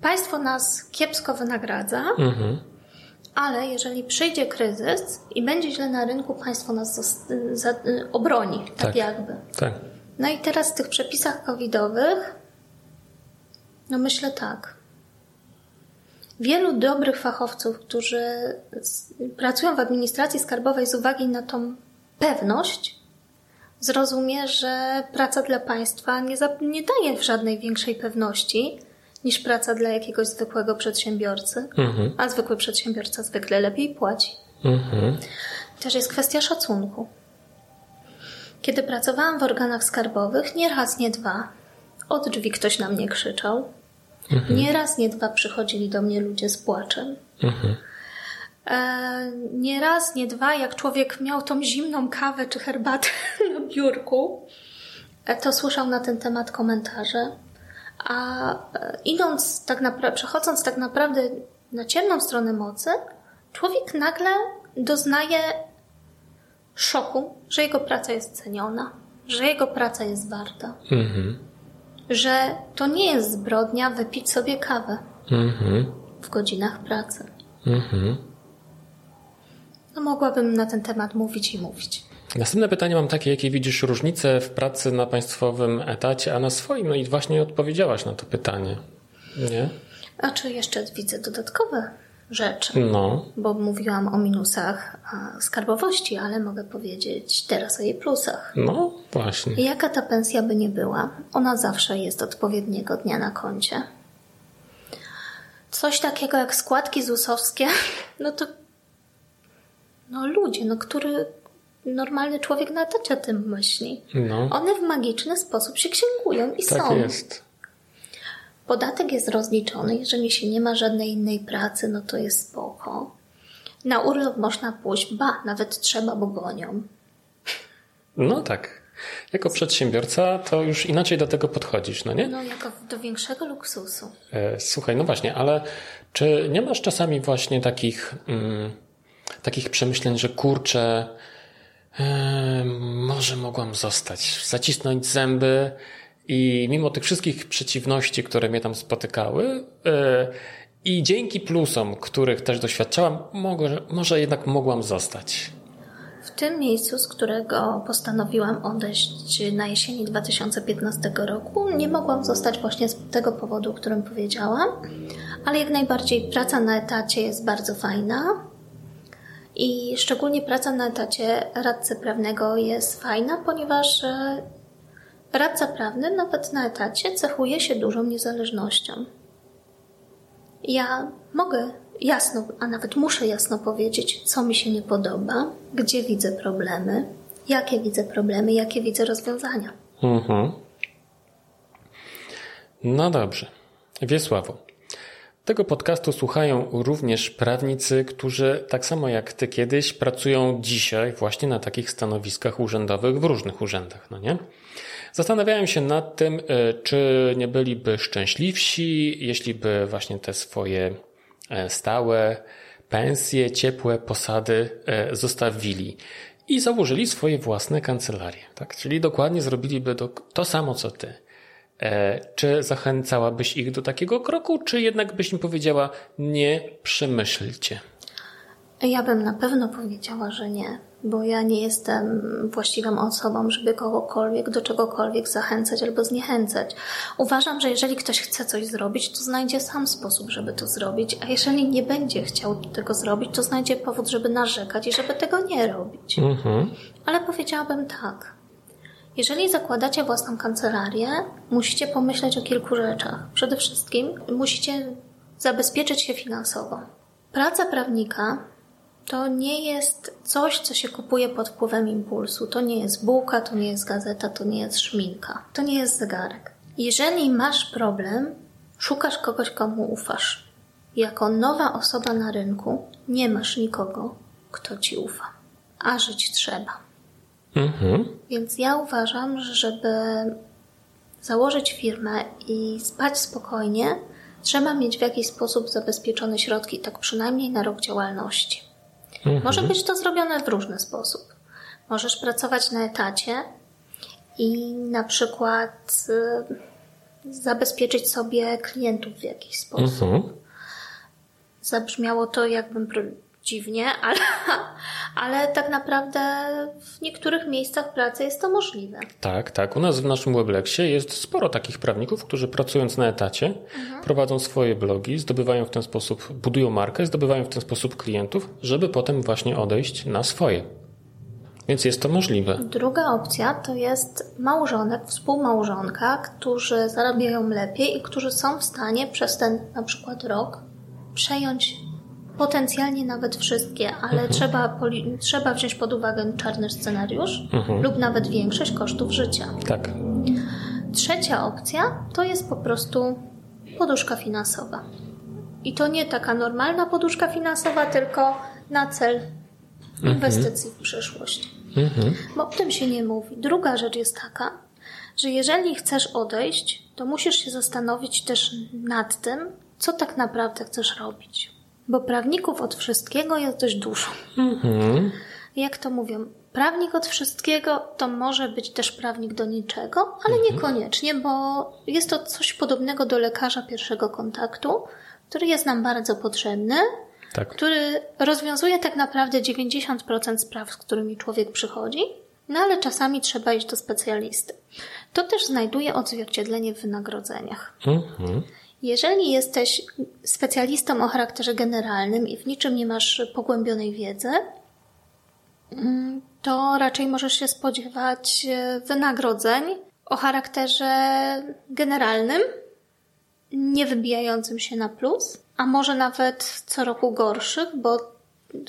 państwo nas kiepsko wynagradza, Mhm. Ale jeżeli przyjdzie kryzys i będzie źle na rynku, państwo nas obroni, tak, Tak. jakby. Tak. No i teraz w tych przepisach covidowych, no myślę tak. Wielu dobrych fachowców, którzy pracują w administracji skarbowej z uwagi na tą pewność, zrozumie, że praca dla państwa nie, nie daje żadnej większej pewności niż praca dla jakiegoś zwykłego przedsiębiorcy, Mhm. a zwykły przedsiębiorca zwykle lepiej płaci. Mhm. Też jest kwestia szacunku. Kiedy pracowałam w organach skarbowych, nie raz, nie dwa, od drzwi ktoś na mnie krzyczał. Nie raz, nie dwa przychodzili do mnie ludzie z płaczem. E, nie raz, nie dwa, jak człowiek miał tą zimną kawę czy herbatę na biurku, e, to słyszał na ten temat komentarze. A e, idąc tak naprawdę, przechodząc tak naprawdę na ciemną stronę mocy, człowiek nagle doznaje szoku, że jego praca jest ceniona, że jego praca jest warta, Mhm. że to nie jest zbrodnia wypić sobie kawę Mhm. w godzinach pracy. Mhm. No mogłabym na ten temat mówić i mówić. Następne pytanie mam takie, jakie widzisz różnice w pracy na państwowym etacie, a na swoim? No i właśnie odpowiedziałaś na to pytanie. Nie? A czy jeszcze widzę dodatkowe rzeczy? No. Bo mówiłam o minusach skarbowości, ale mogę powiedzieć teraz o jej plusach. No, właśnie. Jaka ta pensja by nie była, ona zawsze jest odpowiedniego dnia na koncie. Coś takiego jak składki ZUS-owskie, no to no ludzie, no który normalny człowiek na etacie o tym myśli. No, One w magiczny sposób się księgują i tak są. jest. Podatek jest rozliczony, jeżeli się nie ma żadnej innej pracy, no to jest spoko. Na urlop można pójść, ba, nawet trzeba, bo gonią. No tak. Jako przedsiębiorca to już inaczej do tego podchodzisz, no nie? No jako do większego luksusu. E, Słuchaj, no właśnie, ale czy nie masz czasami właśnie takich, mm, takich przemyśleń, że kurczę, może mogłam zostać, zacisnąć zęby i mimo tych wszystkich przeciwności, które mnie tam spotykały e, i dzięki plusom, których też doświadczałam, mogę, może jednak mogłam zostać. W tym miejscu, z którego postanowiłam odejść na jesieni 2015 roku, nie mogłam zostać właśnie z tego powodu, o którym powiedziałam, ale jak najbardziej praca na etacie jest bardzo fajna i szczególnie praca na etacie radcy prawnego jest fajna, ponieważ e, radca prawny nawet na etacie cechuje się dużą niezależnością. Ja mogę jasno, a nawet muszę jasno powiedzieć, co mi się nie podoba, gdzie widzę problemy, jakie widzę problemy, jakie widzę rozwiązania. Mhm. No dobrze. Wiesławo, tego podcastu słuchają również prawnicy, którzy tak samo jak ty kiedyś pracują dzisiaj właśnie na takich stanowiskach urzędowych w różnych urzędach, no nie? Zastanawiałem się nad tym, e, czy nie byliby szczęśliwsi, jeśli by właśnie te swoje e, stałe pensje, ciepłe posady e, zostawili i założyli swoje własne kancelarie, tak? Czyli dokładnie zrobiliby to, to samo co ty. E, Czy zachęcałabyś ich do takiego kroku, czy jednak byś im powiedziała, nie przemyślcie? Ja bym na pewno powiedziała, że nie, bo ja nie jestem właściwą osobą, żeby kogokolwiek do czegokolwiek zachęcać albo zniechęcać. Uważam, że jeżeli ktoś chce coś zrobić, to znajdzie sam sposób, żeby to zrobić, a jeżeli nie będzie chciał tego zrobić, to znajdzie powód, żeby narzekać i żeby tego nie robić. Mhm. Ale powiedziałabym tak. Jeżeli zakładacie własną kancelarię, musicie pomyśleć o kilku rzeczach. Przede wszystkim musicie zabezpieczyć się finansowo. Praca prawnika to nie jest coś, co się kupuje pod wpływem impulsu. To nie jest bułka, to nie jest gazeta, to nie jest szminka, to nie jest zegarek. Jeżeli masz problem, szukasz kogoś, komu ufasz. Jako nowa osoba na rynku nie masz nikogo, kto ci ufa. A żyć trzeba. Mhm. Więc ja uważam, że żeby założyć firmę i spać spokojnie, trzeba mieć w jakiś sposób zabezpieczone środki, tak przynajmniej na rok działalności. Mhm. Może być to zrobione w różny sposób. Możesz pracować na etacie i na przykład y, zabezpieczyć sobie klientów w jakiś sposób. Mhm. Zabrzmiało to, jakbym dziwnie, ale, ale tak naprawdę w niektórych miejscach pracy jest to możliwe. Tak, tak. U nas w naszym Webleksie jest sporo takich prawników, którzy pracując na etacie mhm. prowadzą swoje blogi, zdobywają w ten sposób, budują markę, zdobywają w ten sposób klientów, żeby potem właśnie odejść na swoje. Więc jest to możliwe. Druga opcja to jest małżonek, współmałżonka, którzy zarabiają lepiej i którzy są w stanie przez ten na przykład rok przejąć potencjalnie nawet wszystkie, ale mhm. trzeba, trzeba wziąć pod uwagę czarny scenariusz mhm. lub nawet większość kosztów życia. Tak. Trzecia opcja to jest po prostu poduszka finansowa. I to nie taka normalna poduszka finansowa, tylko na cel mhm. inwestycji w przyszłość. Mhm. Bo o tym się nie mówi. Druga rzecz jest taka, że jeżeli chcesz odejść, to musisz się zastanowić też nad tym, co tak naprawdę chcesz robić. Bo prawników od wszystkiego jest dość dużo. Mhm. Jak to mówią? Prawnik od wszystkiego to może być też prawnik do niczego, ale mhm. niekoniecznie, bo jest to coś podobnego do lekarza pierwszego kontaktu, który jest nam bardzo potrzebny, tak. który rozwiązuje tak naprawdę 90% spraw, z którymi człowiek przychodzi, no ale czasami trzeba iść do specjalisty. To też znajduje odzwierciedlenie w wynagrodzeniach. Mhm. Jeżeli jesteś specjalistą o charakterze generalnym i w niczym nie masz pogłębionej wiedzy, mm, to raczej możesz się spodziewać e, wynagrodzeń o charakterze generalnym, nie wybijającym się na plus, a może nawet co roku gorszych, bo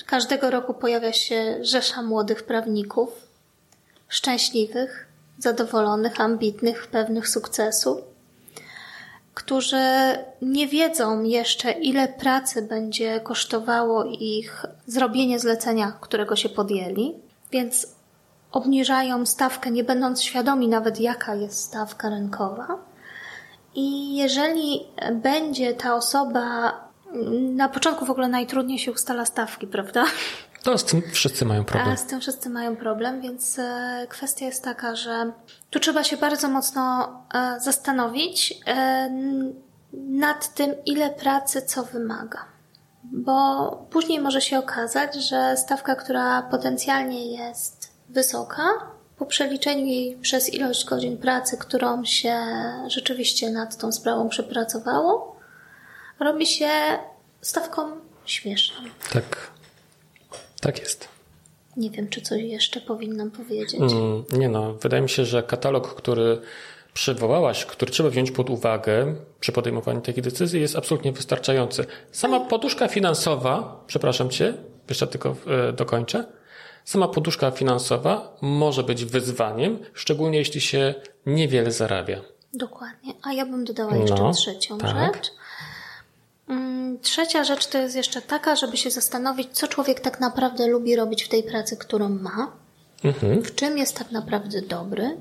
każdego roku pojawia się rzesza młodych prawników, szczęśliwych, zadowolonych, ambitnych, pewnych sukcesu którzy nie wiedzą jeszcze, ile pracy będzie kosztowało ich zrobienie zlecenia, którego się podjęli, więc obniżają stawkę, nie będąc świadomi nawet, jaka jest stawka rynkowa. I jeżeli będzie ta osoba, na początku w ogóle najtrudniej się ustala stawki, prawda? To z tym wszyscy mają problem. A z tym wszyscy mają problem, więc e, kwestia jest taka, że tu trzeba się bardzo mocno e, zastanowić e, nad tym, ile pracy co wymaga. Bo później może się okazać, że stawka, która potencjalnie jest wysoka, po przeliczeniu jej przez ilość godzin pracy, którą się rzeczywiście nad tą sprawą przepracowało, robi się stawką śmieszną. Tak. Tak jest. Nie wiem, czy coś jeszcze powinnam powiedzieć. Mm, nie no, wydaje mi się, że katalog, który przywołałaś, który trzeba wziąć pod uwagę przy podejmowaniu takiej decyzji, jest absolutnie wystarczający. Sama poduszka finansowa, przepraszam cię, jeszcze tylko e, dokończę. Sama poduszka finansowa może być wyzwaniem, szczególnie jeśli się niewiele zarabia. Dokładnie. A ja bym dodała jeszcze no, trzecią tak. rzecz. Mm, trzecia rzecz to jest jeszcze taka, żeby się zastanowić, co człowiek tak naprawdę lubi robić w tej pracy, którą ma, mhm. w czym jest tak naprawdę dobry,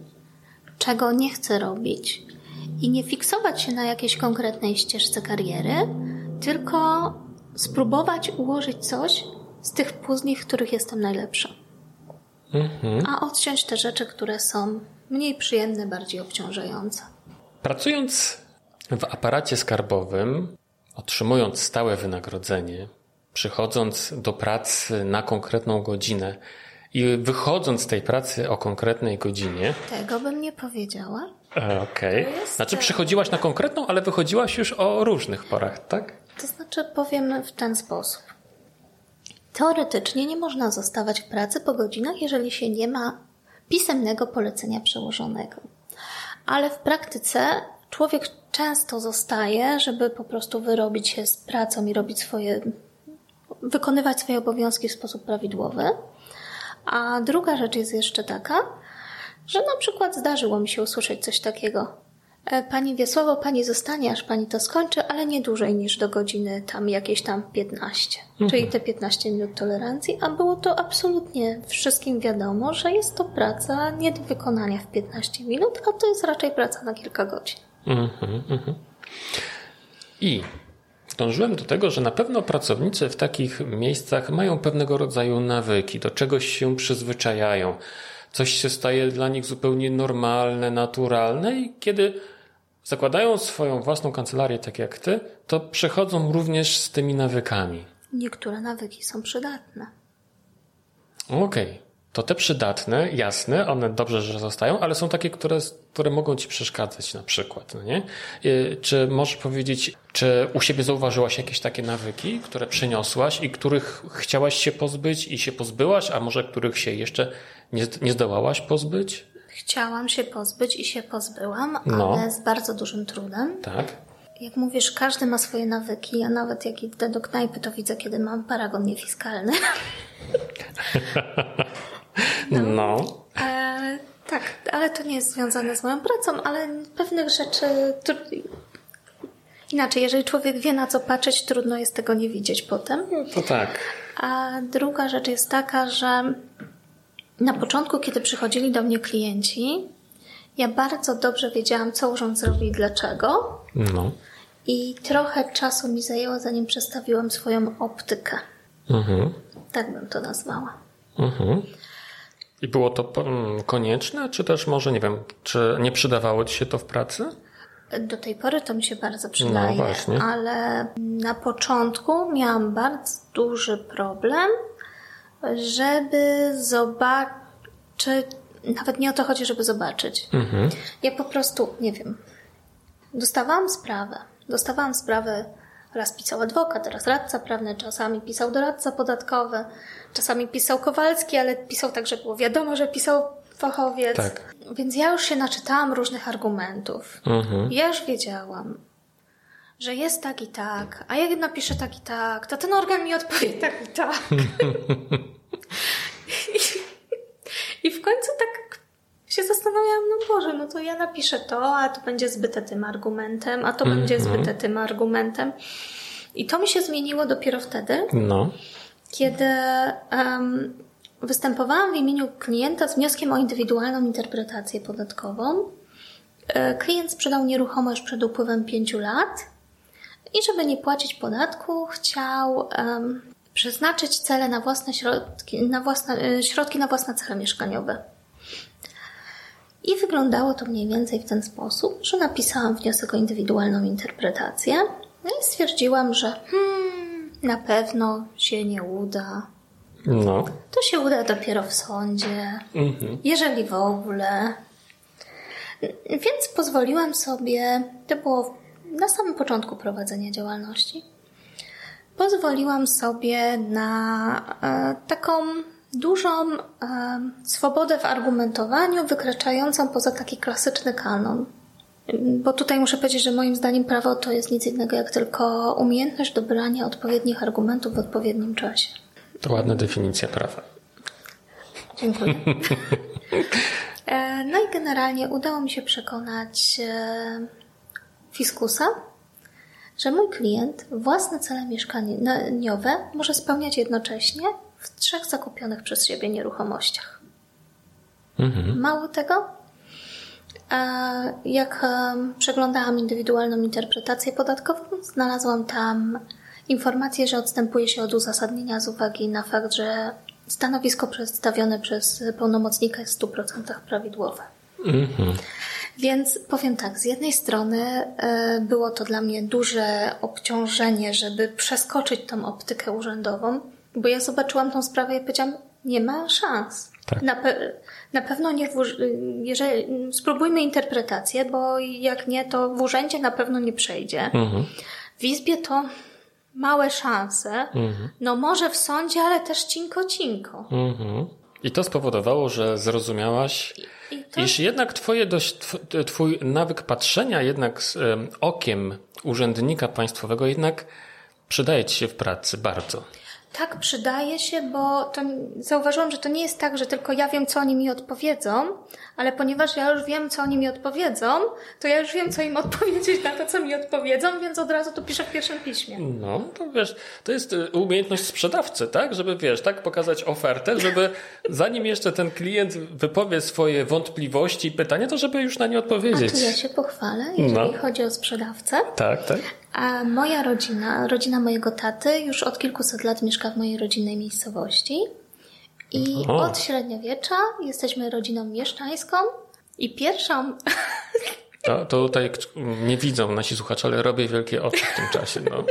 czego nie chce robić i nie fiksować się na jakiejś konkretnej ścieżce kariery, tylko spróbować ułożyć coś z tych puzli, w których jestem najlepsza. Mhm. A odciąć te rzeczy, które są mniej przyjemne, bardziej obciążające. Pracując w aparacie skarbowym, otrzymując stałe wynagrodzenie, przychodząc do pracy na konkretną godzinę i wychodząc z tej pracy o konkretnej godzinie. Tego bym nie powiedziała. E, okej. Okay. Znaczy przychodziłaś na konkretną, ale wychodziłaś już o różnych porach, tak? To znaczy powiem w ten sposób. Teoretycznie nie można zostawać w pracy po godzinach, jeżeli się nie ma pisemnego polecenia przełożonego. Ale w praktyce człowiek często zostaje, żeby po prostu wyrobić się z pracą i robić swoje, wykonywać swoje obowiązki w sposób prawidłowy. A druga rzecz jest jeszcze taka, że na przykład zdarzyło mi się usłyszeć coś takiego. E, pani Wiesławo, pani zostanie, aż pani to skończy, ale nie dłużej niż do godziny tam jakieś tam 15. Mhm. Czyli te 15 minut tolerancji, a było to absolutnie wszystkim wiadomo, że jest to praca nie do wykonania w 15 minut, a to jest raczej praca na kilka godzin. Mhm, mhm. I dążyłem do tego, że na pewno pracownicy w takich miejscach mają pewnego rodzaju nawyki, do czegoś się przyzwyczajają. Coś się staje dla nich zupełnie normalne, naturalne i kiedy zakładają swoją własną kancelarię, tak jak ty, to przechodzą również z tymi nawykami. Niektóre nawyki są przydatne. Okej. Okay. To te przydatne, jasne, one dobrze, że zostają, ale są takie, które, które mogą ci przeszkadzać na przykład, no nie? Y, czy możesz powiedzieć, czy u siebie zauważyłaś jakieś takie nawyki, które przeniosłaś i których chciałaś się pozbyć i się pozbyłaś, a może których się jeszcze nie, nie zdołałaś pozbyć? Chciałam się pozbyć i się pozbyłam, no. ale z bardzo dużym trudem. Tak. Jak mówisz, każdy ma swoje nawyki. Ja nawet jak idę do knajpy, to widzę, kiedy mam paragon niefiskalny. No. no. E, tak, ale to nie jest związane z moją pracą, ale pewnych rzeczy. Inaczej, jeżeli człowiek wie na co patrzeć, trudno jest tego nie widzieć potem. To tak. A druga rzecz jest taka, że na początku, kiedy przychodzili do mnie klienci, ja bardzo dobrze wiedziałam, co urząd zrobi i dlaczego. No. I trochę czasu mi zajęło, zanim przestawiłam swoją optykę. Mhm. Tak bym to nazwała. Mhm. I było to mm, konieczne, czy też może, nie wiem, czy nie przydawało ci się to w pracy? Do tej pory to mi się bardzo przydaje, no ale na początku miałam bardzo duży problem, żeby zobaczyć, nawet nie o to chodzi, żeby zobaczyć. Mhm. Ja po prostu, nie wiem, dostawałam sprawę, dostawałam sprawę Raz pisał adwokat, teraz radca prawny, czasami pisał doradca podatkowy, czasami pisał Kowalski, ale pisał tak, że było wiadomo, że pisał fachowiec. Tak. Więc ja już się naczytałam różnych argumentów. Mhm. Ja już wiedziałam, że jest tak i tak, a jak napiszę tak i tak, to ten organ mi odpowie tak i tak. I, I w końcu tak się zastanawiałam, no Boże, no to ja napiszę to, a to będzie zbyte tym argumentem, a to mm -hmm. będzie zbyte tym argumentem. I to mi się zmieniło dopiero wtedy, no. kiedy um, występowałam w imieniu klienta z wnioskiem o indywidualną interpretację podatkową. E, klient sprzedał nieruchomość przed upływem pięciu lat i żeby nie płacić podatku, chciał um, przeznaczyć cele na własne środki, na własne, e, środki na własne cele mieszkaniowe. I wyglądało to mniej więcej w ten sposób, że napisałam wniosek o indywidualną interpretację no i stwierdziłam, że hmm, na pewno się nie uda. No. To się uda dopiero w sądzie, mhm. jeżeli w ogóle. Więc pozwoliłam sobie, to było na samym początku prowadzenia działalności, pozwoliłam sobie na e, taką dużą e, swobodę w argumentowaniu, wykraczającą poza taki klasyczny kanon. Bo tutaj muszę powiedzieć, że moim zdaniem prawo to jest nic innego jak tylko umiejętność dobrania odpowiednich argumentów w odpowiednim czasie. To ładna definicja prawa. Dziękuję. E, no i generalnie udało mi się przekonać e, fiskusa, że mój klient własne cele mieszkaniowe może spełniać jednocześnie w trzech zakupionych przez siebie nieruchomościach. Mhm. Mało tego, jak przeglądałam indywidualną interpretację podatkową, znalazłam tam informację, że odstępuje się od uzasadnienia z uwagi na fakt, że stanowisko przedstawione przez pełnomocnika jest w 100% prawidłowe. Mhm. Więc powiem tak, z jednej strony e, było to dla mnie duże obciążenie, żeby przeskoczyć tą optykę urzędową, bo ja zobaczyłam tą sprawę i powiedziałam, nie ma szans. Tak. Na, pe na pewno nie jeżeli, spróbujmy interpretację, bo jak nie, to w urzędzie na pewno nie przejdzie. Mhm. W izbie to małe szanse. Mhm. No może w sądzie, ale też cinko cinko. Mhm. I to spowodowało, że zrozumiałaś, I, to... iż jednak twoje dość, twój nawyk patrzenia jednak z okiem urzędnika państwowego jednak przydaje ci się w pracy bardzo. Tak, przydaje się, bo to, zauważyłam, że to nie jest tak, że tylko ja wiem, co oni mi odpowiedzą, ale ponieważ ja już wiem, co oni mi odpowiedzą, to ja już wiem, co im odpowiedzieć na to, co mi odpowiedzą, więc od razu to piszę w pierwszym piśmie. No, to wiesz, to jest y, umiejętność sprzedawcy, tak? Żeby, wiesz, tak pokazać ofertę, żeby zanim jeszcze ten klient wypowie swoje wątpliwości i pytania, to żeby już na nie odpowiedzieć. A tu ja się pochwalę, jeżeli no. chodzi o sprzedawcę. Tak, tak A moja rodzina, rodzina mojego taty, już od kilkuset lat mieszka w mojej rodzinnej miejscowości. I O. od średniowiecza jesteśmy rodziną mieszczańską. I pierwszą, To, to tutaj nie widzą nasi słuchacze, ale robię wielkie oczy w tym czasie. No.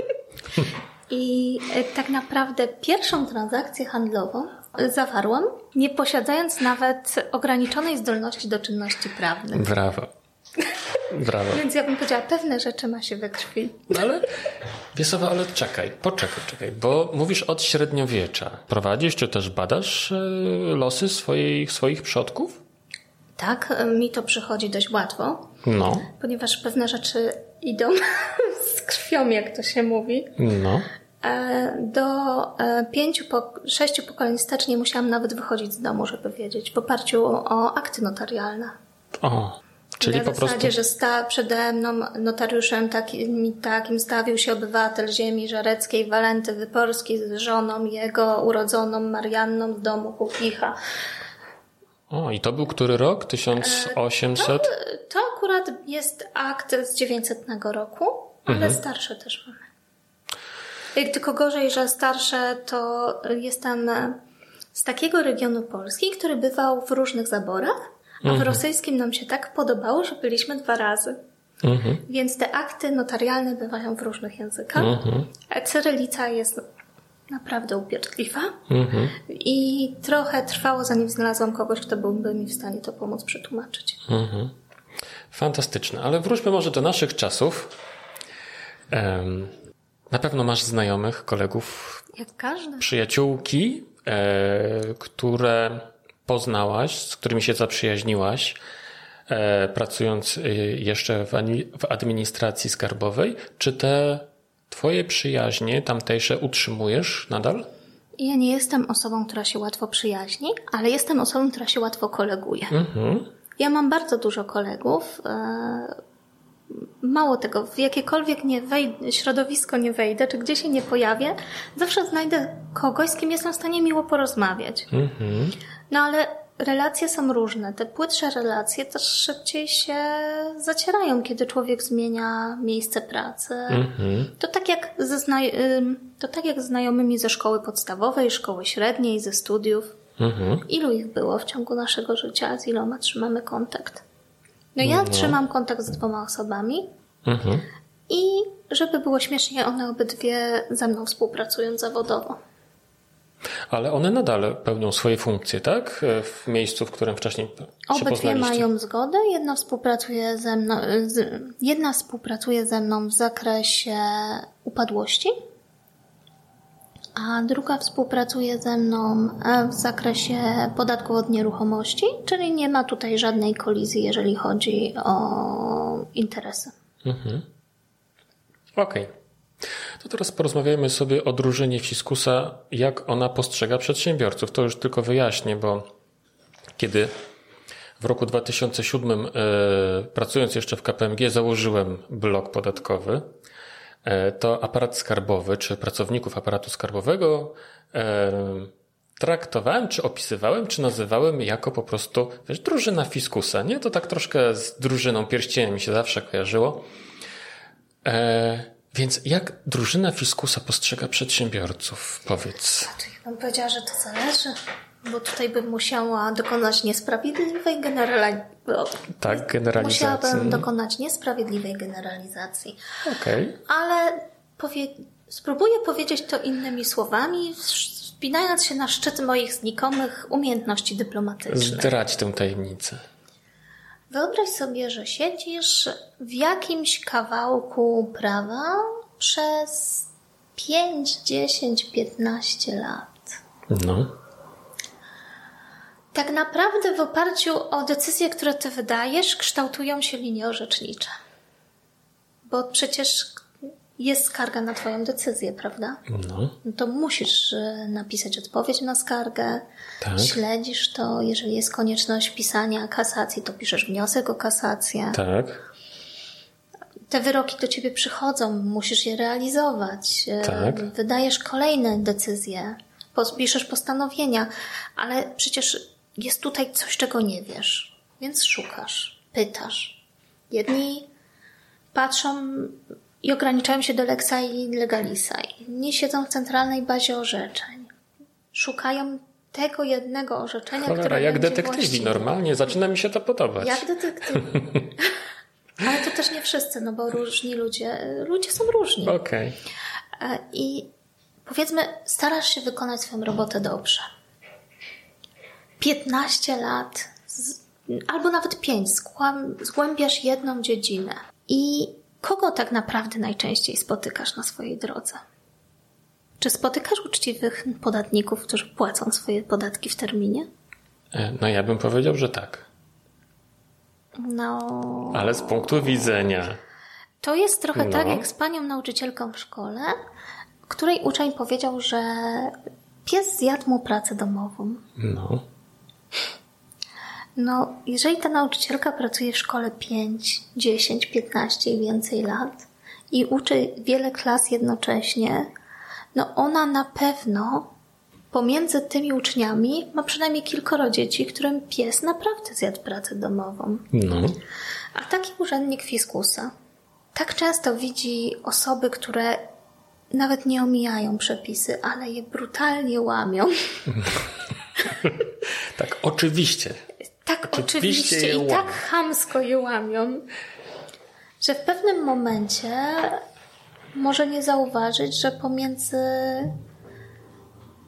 i e, tak naprawdę pierwszą transakcję handlową zawarłam, nie posiadając nawet ograniczonej zdolności do czynności prawnych. Brawo. Brawo. Więc ja bym powiedziała, pewne rzeczy ma się we krwi. No ale Wiesowa, ale czekaj, poczekaj, czekaj, bo mówisz od średniowiecza. Prowadzisz czy też badasz e, losy swoich, swoich przodków? Tak, e, mi to przychodzi dość łatwo, No, ponieważ pewne rzeczy idą z krwią, jak to się mówi. no. E, Do pięciu, po, sześciu pokoleń wstecz nie musiałam nawet wychodzić z domu, żeby wiedzieć, w oparciu o akty notarialne. O, czyli Na po zasadzie, prostu... że sta przede mną notariuszem takim, takim stawił się obywatel ziemi żareckiej Walenty Wyporskiej z żoną jego urodzoną Marianną z domu Kukicha. O, i to był który rok? 1800? To akurat jest akt z 900 roku, ale Mhm. starsze też mamy. Tylko gorzej, że starsze to jestem z takiego regionu Polski, który bywał w różnych zaborach, a Mhm. w rosyjskim nam się tak podobało, że byliśmy dwa razy. Mhm. Więc te akty notarialne bywają w różnych językach. Mhm. A Cyrylica jest naprawdę upierdliwa Mhm. i trochę trwało, zanim znalazłam kogoś, kto byłby mi w stanie to pomóc przetłumaczyć. Mhm. Fantastyczne, ale wróćmy może do naszych czasów. Na pewno masz znajomych, kolegów, Jak każdy. przyjaciółki, e, które poznałaś, z którymi się zaprzyjaźniłaś, e, pracując e, jeszcze w, administracji skarbowej. Czy te twoje przyjaźnie tamtejsze utrzymujesz nadal? Ja nie jestem osobą, która się łatwo przyjaźni, ale jestem osobą, która się łatwo koleguje. Mhm. Ja mam bardzo dużo kolegów. e, Mało tego, w jakiekolwiek nie środowisko nie wejdę, czy gdzie się nie pojawię, zawsze znajdę kogoś, z kim jestem w stanie miło porozmawiać. Mhm. No ale relacje są różne. Te płytsze relacje też szybciej się zacierają, kiedy człowiek zmienia miejsce pracy. Mhm. To tak jak ze znaj- to tak jak z znajomymi ze szkoły podstawowej, szkoły średniej, ze studiów. Mhm. Ilu ich było w ciągu naszego życia, z iloma trzymamy kontakt? No ja trzymam kontakt z dwoma osobami Mhm. i żeby było śmiesznie, one obydwie ze mną współpracują zawodowo. Ale one nadal pełnią swoje funkcje, tak? E, W miejscu, w którym wcześniej się Obydwie poznaliście. mają zgodę. Jedna współpracuje ze mną, z, jedna współpracuje ze mną w zakresie upadłości, a druga współpracuje ze mną e, w zakresie podatku od nieruchomości, czyli nie ma tutaj żadnej kolizji, jeżeli chodzi o interesy. Okej. To teraz porozmawiajmy sobie o drużynie Fiskusa, jak ona postrzega przedsiębiorców. To już tylko wyjaśnię, bo kiedy w roku 2007, e, pracując jeszcze w KPMG, założyłem blok podatkowy, e, to aparat skarbowy, czy pracowników aparatu skarbowego e, traktowałem, czy opisywałem, czy nazywałem jako po prostu wiesz, drużyna Fiskusa. Nie? To tak troszkę z drużyną pierścienia mi się zawsze kojarzyło. Więc jak drużyna Fiskusa postrzega przedsiębiorców? Powiedz. Czyli bym powiedziała, że to zależy, bo tutaj bym musiała dokonać niesprawiedliwej generalizacji. Tak, generalizacji. Musiałabym dokonać niesprawiedliwej generalizacji. Okej. Ale powie... spróbuję powiedzieć to innymi słowami, wspinając się na szczyt moich znikomych umiejętności dyplomatycznych. Zdrać tę tajemnicę. Wyobraź sobie, że siedzisz w jakimś kawałku prawa przez 5, 10, 15 lat. No. Tak naprawdę w oparciu o decyzje, które ty wydajesz, kształtują się linie orzecznicze. Bo przecież jest skarga na twoją decyzję, prawda? No. No to musisz e, napisać odpowiedź na skargę, Tak. śledzisz to, jeżeli jest konieczność pisania kasacji, to piszesz wniosek o kasację. Tak. Te wyroki do ciebie przychodzą, musisz je realizować. E, Tak. Wydajesz kolejne decyzje, piszesz postanowienia, ale przecież jest tutaj coś, czego nie wiesz. Więc szukasz, pytasz. Jedni patrzą i ograniczają się do leksa i legalisa. Nie siedzą w centralnej bazie orzeczeń. Szukają tego jednego orzeczenia, Cholera, które jak detektywi, właściwe. normalnie. Zaczyna mi się to podobać. Jak detektywi. Ale to też nie wszyscy, no bo różni ludzie, ludzie są różni. Okej. E, I powiedzmy, starasz się wykonać swoją robotę dobrze. 15 lat, albo nawet 5, zgłam- zgłębiasz jedną dziedzinę. I kogo tak naprawdę najczęściej spotykasz na swojej drodze? Czy spotykasz uczciwych podatników, którzy płacą swoje podatki w terminie? E, No ja bym powiedział, że tak. No. Ale z punktu widzenia. To jest trochę No. tak jak z panią nauczycielką w szkole, której uczeń powiedział, że pies zjadł mu pracę domową. No. No, jeżeli ta nauczycielka pracuje w szkole 5, 10, 15 i więcej lat i uczy wiele klas jednocześnie, no ona na pewno pomiędzy tymi uczniami ma przynajmniej kilkoro dzieci, którym pies naprawdę zjadł pracę domową. No. A taki urzędnik fiskusa tak często widzi osoby, które nawet nie omijają przepisy, ale je brutalnie łamią. Tak, oczywiście. Tak Oczywiście oczywiście, i tak chamsko je łamią, że w pewnym momencie może nie zauważyć, że pomiędzy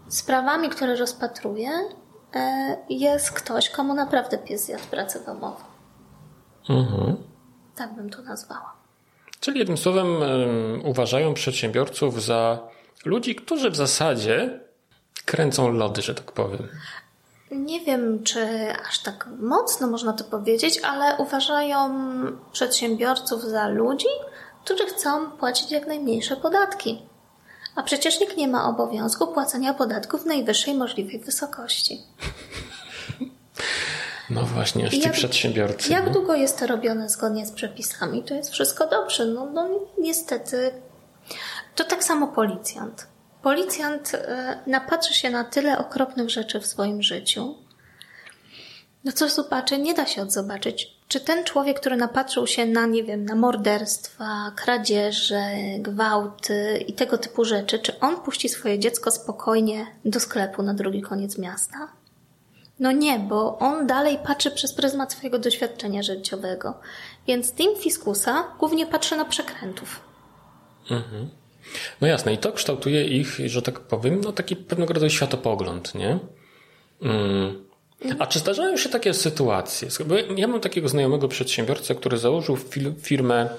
sprawami, które rozpatruje, jest ktoś, komu naprawdę pies zjadł pracę domową. Mhm. Tak bym to nazwała. Czyli jednym słowem em, uważają przedsiębiorców za ludzi, którzy w zasadzie kręcą lody, że tak powiem. Nie wiem, czy aż tak mocno można to powiedzieć, ale uważają przedsiębiorców za ludzi, którzy chcą płacić jak najmniejsze podatki. A przecież nikt nie ma obowiązku płacenia podatków w najwyższej możliwej wysokości. No właśnie, aż ci jak- przedsiębiorcy. Jak no. długo jest to robione zgodnie z przepisami, to jest wszystko dobrze. No, no niestety. To tak samo policjant. Policjant e, napatrzy się na tyle okropnych rzeczy w swoim życiu, no co zobaczy, nie da się odzobaczyć. Czy ten człowiek, który napatrzył się na, nie wiem, na morderstwa, kradzieże, gwałty i tego typu rzeczy, czy on puści swoje dziecko spokojnie do sklepu na drugi koniec miasta? No nie, bo on dalej patrzy przez pryzmat swojego doświadczenia życiowego. Więc team fiskusa głównie patrzy na przekrętów. No jasne, i to kształtuje ich, że tak powiem, no taki pewnego rodzaju światopogląd, nie? Mm. A czy zdarzają się takie sytuacje? Ja mam takiego znajomego przedsiębiorcę, który założył firmę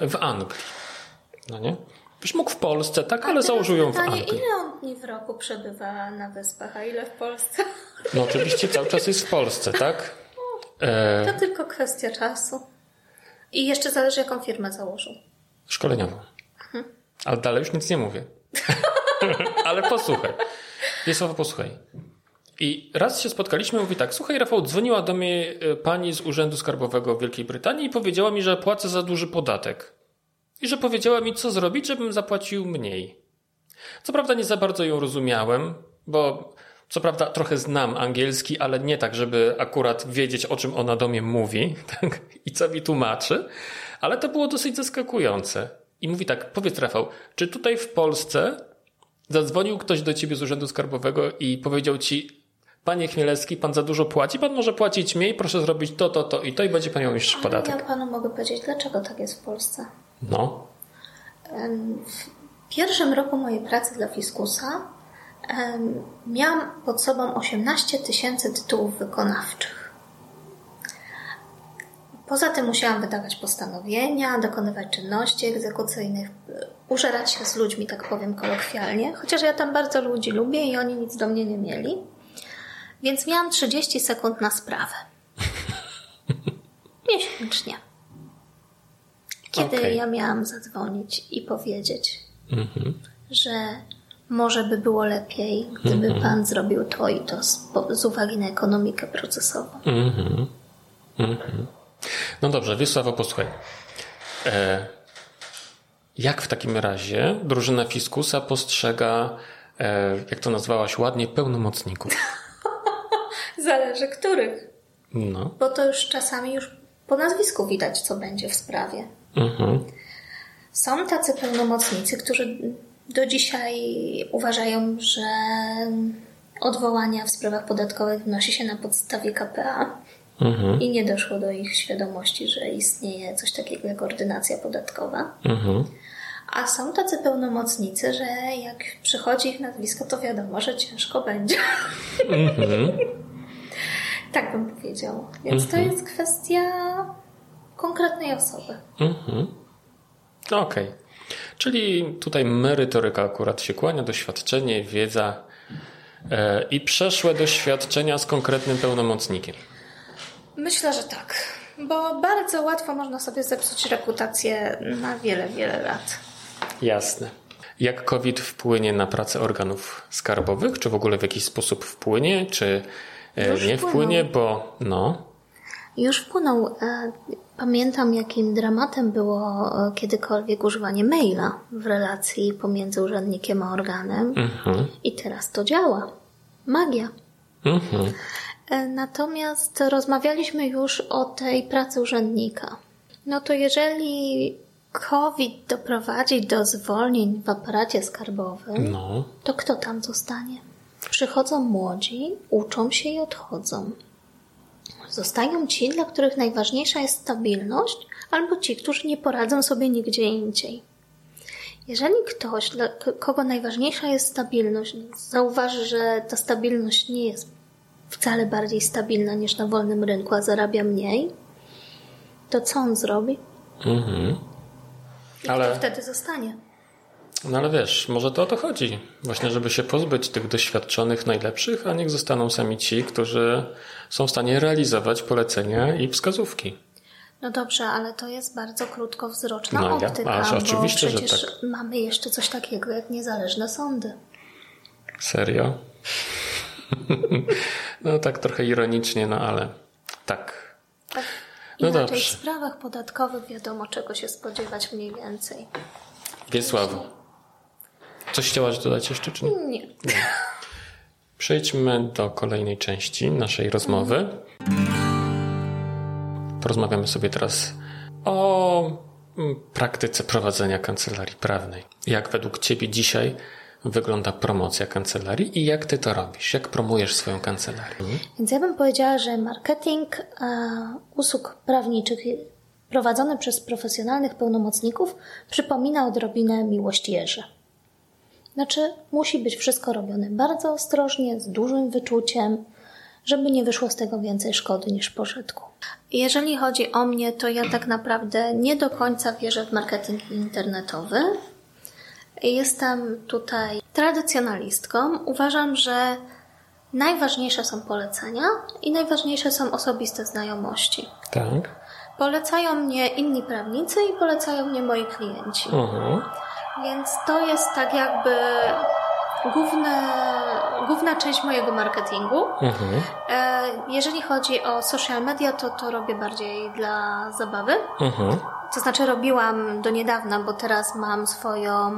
e, w Anglii. No nie? Byś mógł w Polsce, tak, ale założył ją w Anglii. ile on dni w roku przebywa na wyspach, a ile w Polsce? No oczywiście cały czas jest w Polsce, tak? E, To tylko kwestia czasu. I jeszcze zależy, jaką firmę założył. szkoleniową. Ale dalej już nic nie mówię. Ale posłuchaj. Wiesława, posłuchaj. I raz się spotkaliśmy, mówi tak, słuchaj Rafał, dzwoniła do mnie e, pani z Urzędu Skarbowego w Wielkiej Brytanii i powiedziała mi, że płacę za duży podatek. I że powiedziała mi, co zrobić, żebym zapłacił mniej. Co prawda nie za bardzo ją rozumiałem, bo co prawda trochę znam angielski, ale nie tak, żeby akurat wiedzieć, o czym ona do mnie mówi tak? i co mi tłumaczy, ale to było dosyć zaskakujące. I mówi tak, powiedz Rafał, czy tutaj w Polsce zadzwonił ktoś do ciebie z Urzędu Skarbowego i powiedział ci, panie Chmielewski, pan za dużo płaci, pan może płacić mniej, proszę zrobić to, to, to i to i będzie pan miał niższy Ja podatek. panu mogę powiedzieć, dlaczego tak jest w Polsce. No, W pierwszym roku mojej pracy dla Fiskusa miałam pod sobą 18 tysięcy tytułów wykonawczych. Poza tym musiałam wydawać postanowienia, dokonywać czynności egzekucyjnych, y, użerać się z ludźmi, tak powiem kolokwialnie, chociaż ja tam bardzo ludzi lubię i oni nic do mnie nie mieli. Więc miałam 30 sekund na sprawę. Miesięcznie. Kiedy Okej. ja miałam zadzwonić i powiedzieć, że może by było lepiej, gdyby pan zrobił to i to z, z uwagi na ekonomikę procesową. No dobrze, Wiesławo, posłuchaj. E, jak w takim razie drużyna Fiskusa postrzega, e, jak to nazwałaś ładnie, pełnomocników? Zależy których, No. bo to już czasami już po nazwisku widać, co będzie w sprawie. Mhm. Są tacy pełnomocnicy, którzy do dzisiaj uważają, że odwołania w sprawach podatkowych wnosi się na podstawie KPA Mhm. i nie doszło do ich świadomości, że istnieje coś takiego jak ordynacja podatkowa. Mhm. A są tacy pełnomocnicy, że jak przychodzi ich nazwisko, to wiadomo, że ciężko będzie. tak bym powiedział. Więc to jest kwestia konkretnej osoby. Mhm. Okej. Czyli tutaj merytoryka akurat się kłania, doświadczenie, wiedza e, i przeszłe doświadczenia z konkretnym pełnomocnikiem. Myślę, że tak. Bo bardzo łatwo można sobie zepsuć reputację na wiele, wiele lat. Jasne. Jak COVID wpłynie na pracę organów skarbowych? Czy w ogóle w jakiś sposób wpłynie, czy e, Już nie wpłynął. wpłynie? Bo no, Już wpłynął. e, Pamiętam, jakim dramatem było e, kiedykolwiek używanie maila w relacji pomiędzy urzędnikiem a organem. mhm. I teraz to działa. Magia. Mhm. E, Natomiast rozmawialiśmy już o tej pracy urzędnika. No to jeżeli COVID doprowadzi do zwolnień w aparacie skarbowym, no, to kto tam zostanie? Przychodzą młodzi, uczą się i odchodzą. Zostają ci, dla których najważniejsza jest stabilność, albo ci, którzy nie poradzą sobie nigdzie indziej. Jeżeli ktoś, dla kogo najważniejsza jest stabilność, zauważy, że ta stabilność nie jest wcale bardziej stabilna niż na wolnym rynku, a zarabia mniej, to co on zrobi? mhm. I Ale- kto wtedy zostanie? no ale wiesz, może to o to chodzi. Właśnie, żeby się pozbyć tych doświadczonych, najlepszych, a niech zostaną sami ci, którzy są w stanie realizować polecenia i wskazówki. No dobrze, ale to jest bardzo krótkowzroczna No ja- optyka, aż bo oczywiście, że przecież tak. mamy jeszcze coś takiego jak niezależne sądy. Serio? no tak trochę ironicznie, no ale tak. Tak No Inaczej dobrze. w sprawach podatkowych wiadomo czego się spodziewać mniej więcej. Wiesławo, coś chciałaś dodać jeszcze, czy nie? Nie. Przejdźmy do kolejnej części naszej rozmowy. Porozmawiamy sobie teraz o mm, praktyce prowadzenia kancelarii prawnej. Jak według Ciebie dzisiaj wygląda promocja kancelarii i jak Ty to robisz? Jak promujesz swoją kancelarię? Więc ja bym powiedziała, że marketing usług prawniczych prowadzony przez profesjonalnych pełnomocników przypomina odrobinę miłościerzy. Znaczy, musi być wszystko robione bardzo ostrożnie, z dużym wyczuciem, żeby nie wyszło z tego więcej szkody niż pożytku. Jeżeli chodzi o mnie, to ja tak naprawdę nie do końca wierzę w marketing internetowy. Jestem tutaj tradycjonalistką. Uważam, że najważniejsze są polecenia i najważniejsze są osobiste znajomości. Tak. Polecają mnie inni prawnicy i polecają mnie moi klienci. Mhm. Więc to jest tak jakby główne, główna część mojego marketingu. Mhm. E, Jeżeli chodzi o social media, to to robię bardziej dla zabawy. Mhm. To znaczy robiłam do niedawna, bo teraz mam swoją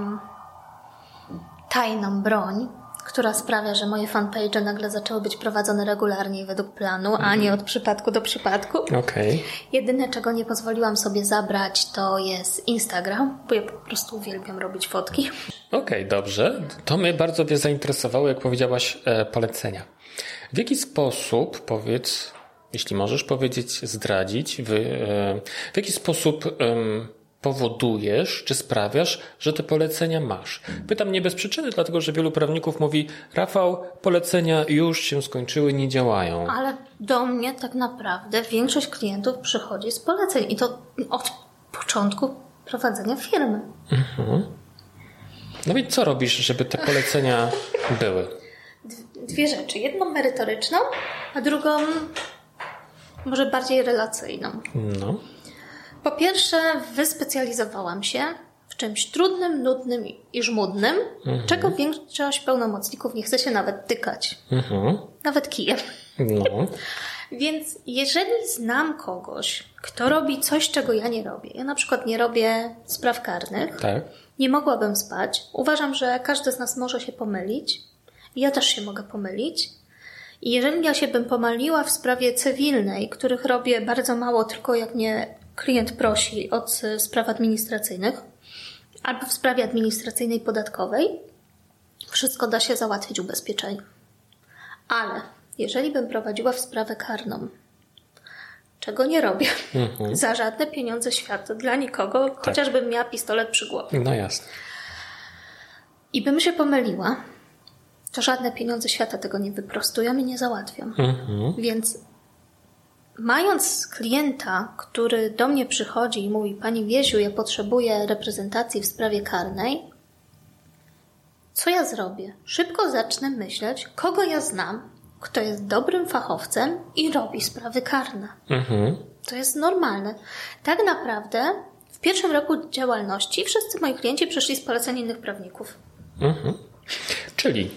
tajną broń, która sprawia, że moje fanpage nagle zaczęły być prowadzone regularnie według planu, a nie od przypadku do przypadku. Okej. Jedyne, czego nie pozwoliłam sobie zabrać, to jest Instagram, bo ja po prostu uwielbiam robić fotki. Okej, dobrze. To mnie bardzo mnie zainteresowało, jak powiedziałaś, e, polecenia. W jaki sposób, powiedz, jeśli możesz powiedzieć, zdradzić, wy, e, w jaki sposób em, powodujesz, czy sprawiasz, że te polecenia masz? Pytam nie bez przyczyny, dlatego że wielu prawników mówi, Rafał, polecenia już się skończyły, nie działają. Ale do mnie tak naprawdę większość klientów przychodzi z poleceń i to od początku prowadzenia firmy. No i co robisz, żeby te polecenia były? Dwie rzeczy. Jedną merytoryczną, a drugą może bardziej relacyjną. No. Po pierwsze, wyspecjalizowałam się w czymś trudnym, nudnym i żmudnym, czego większość pełnomocników nie chce się nawet tykać. Mhm. Nawet kijem. No. Więc jeżeli znam kogoś, kto robi coś, czego ja nie robię, ja na przykład nie robię spraw karnych, Tak. nie mogłabym spać. Uważam, że każdy z nas może się pomylić. Ja też się mogę pomylić. I jeżeli ja się bym pomyliła w sprawie cywilnej, których robię bardzo mało, tylko jak mnie klient prosi od spraw administracyjnych albo w sprawie administracyjnej podatkowej, wszystko da się załatwić ubezpieczeniem. Ale jeżeli bym prowadziła w sprawę karną, czego nie robię, mhm. za żadne pieniądze świata, dla nikogo, tak. chociażbym miała pistolet przy głowie. No jasne. I bym się pomyliła, to żadne pieniądze świata tego nie wyprostują i nie załatwią. Mhm. Więc mając klienta, który do mnie przychodzi i mówi: Pani Wieziu, ja potrzebuję reprezentacji w sprawie karnej, co ja zrobię? Szybko zacznę myśleć, kogo ja znam, kto jest dobrym fachowcem i robi sprawy karne. Mhm. To jest normalne. Tak naprawdę w pierwszym roku działalności wszyscy moi klienci przyszli z poleceń innych prawników. Mhm. Czyli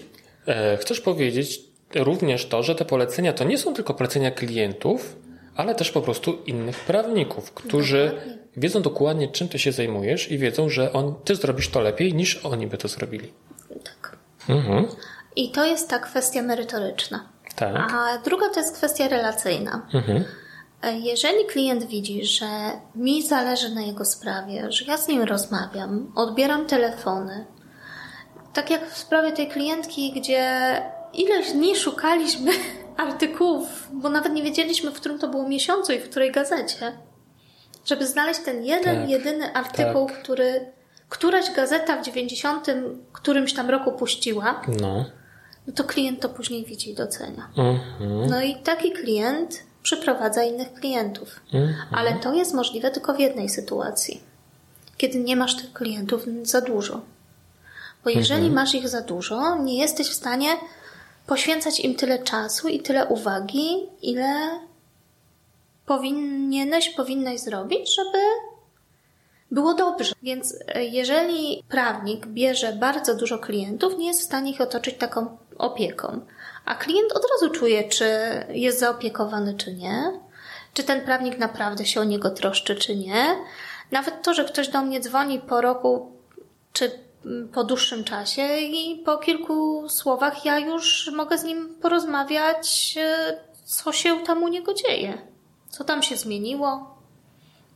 e, chcesz powiedzieć również to, że te polecenia to nie są tylko polecenia klientów, ale też po prostu innych prawników, którzy dokładnie. wiedzą dokładnie, czym ty się zajmujesz i wiedzą, że on, ty zrobisz to lepiej, niż oni by to zrobili. Tak. Mhm. I to jest ta kwestia merytoryczna. Tak. A druga to jest kwestia relacyjna. Mhm. Jeżeli klient widzi, że mi zależy na jego sprawie, że ja z nim rozmawiam, odbieram telefony, tak jak w sprawie tej klientki, gdzie ileś dni szukaliśmy artykułów, bo nawet nie wiedzieliśmy, w którym to było miesiącu i w której gazecie, żeby znaleźć ten jeden, tak, jedyny artykuł, tak. który któraś gazeta w 90 którymś tam roku puściła. No no to klient to później widzi i docenia. Mhm. No i taki klient przyprowadza innych klientów. Mhm. Ale to jest możliwe tylko w jednej sytuacji. Kiedy nie masz tych klientów za dużo. Bo jeżeli mhm. masz ich za dużo, nie jesteś w stanie poświęcać im tyle czasu i tyle uwagi, ile powinieneś, powinnaś zrobić, żeby było dobrze. Więc e, jeżeli prawnik bierze bardzo dużo klientów, nie jest w stanie ich otoczyć taką opieką. A klient od razu czuje, czy jest zaopiekowany, czy nie, czy ten prawnik naprawdę się o niego troszczy, czy nie. Nawet to, że ktoś do mnie dzwoni po roku, czy po dłuższym czasie i po kilku słowach ja już mogę z nim porozmawiać, e, co się tam u niego dzieje, co tam się zmieniło.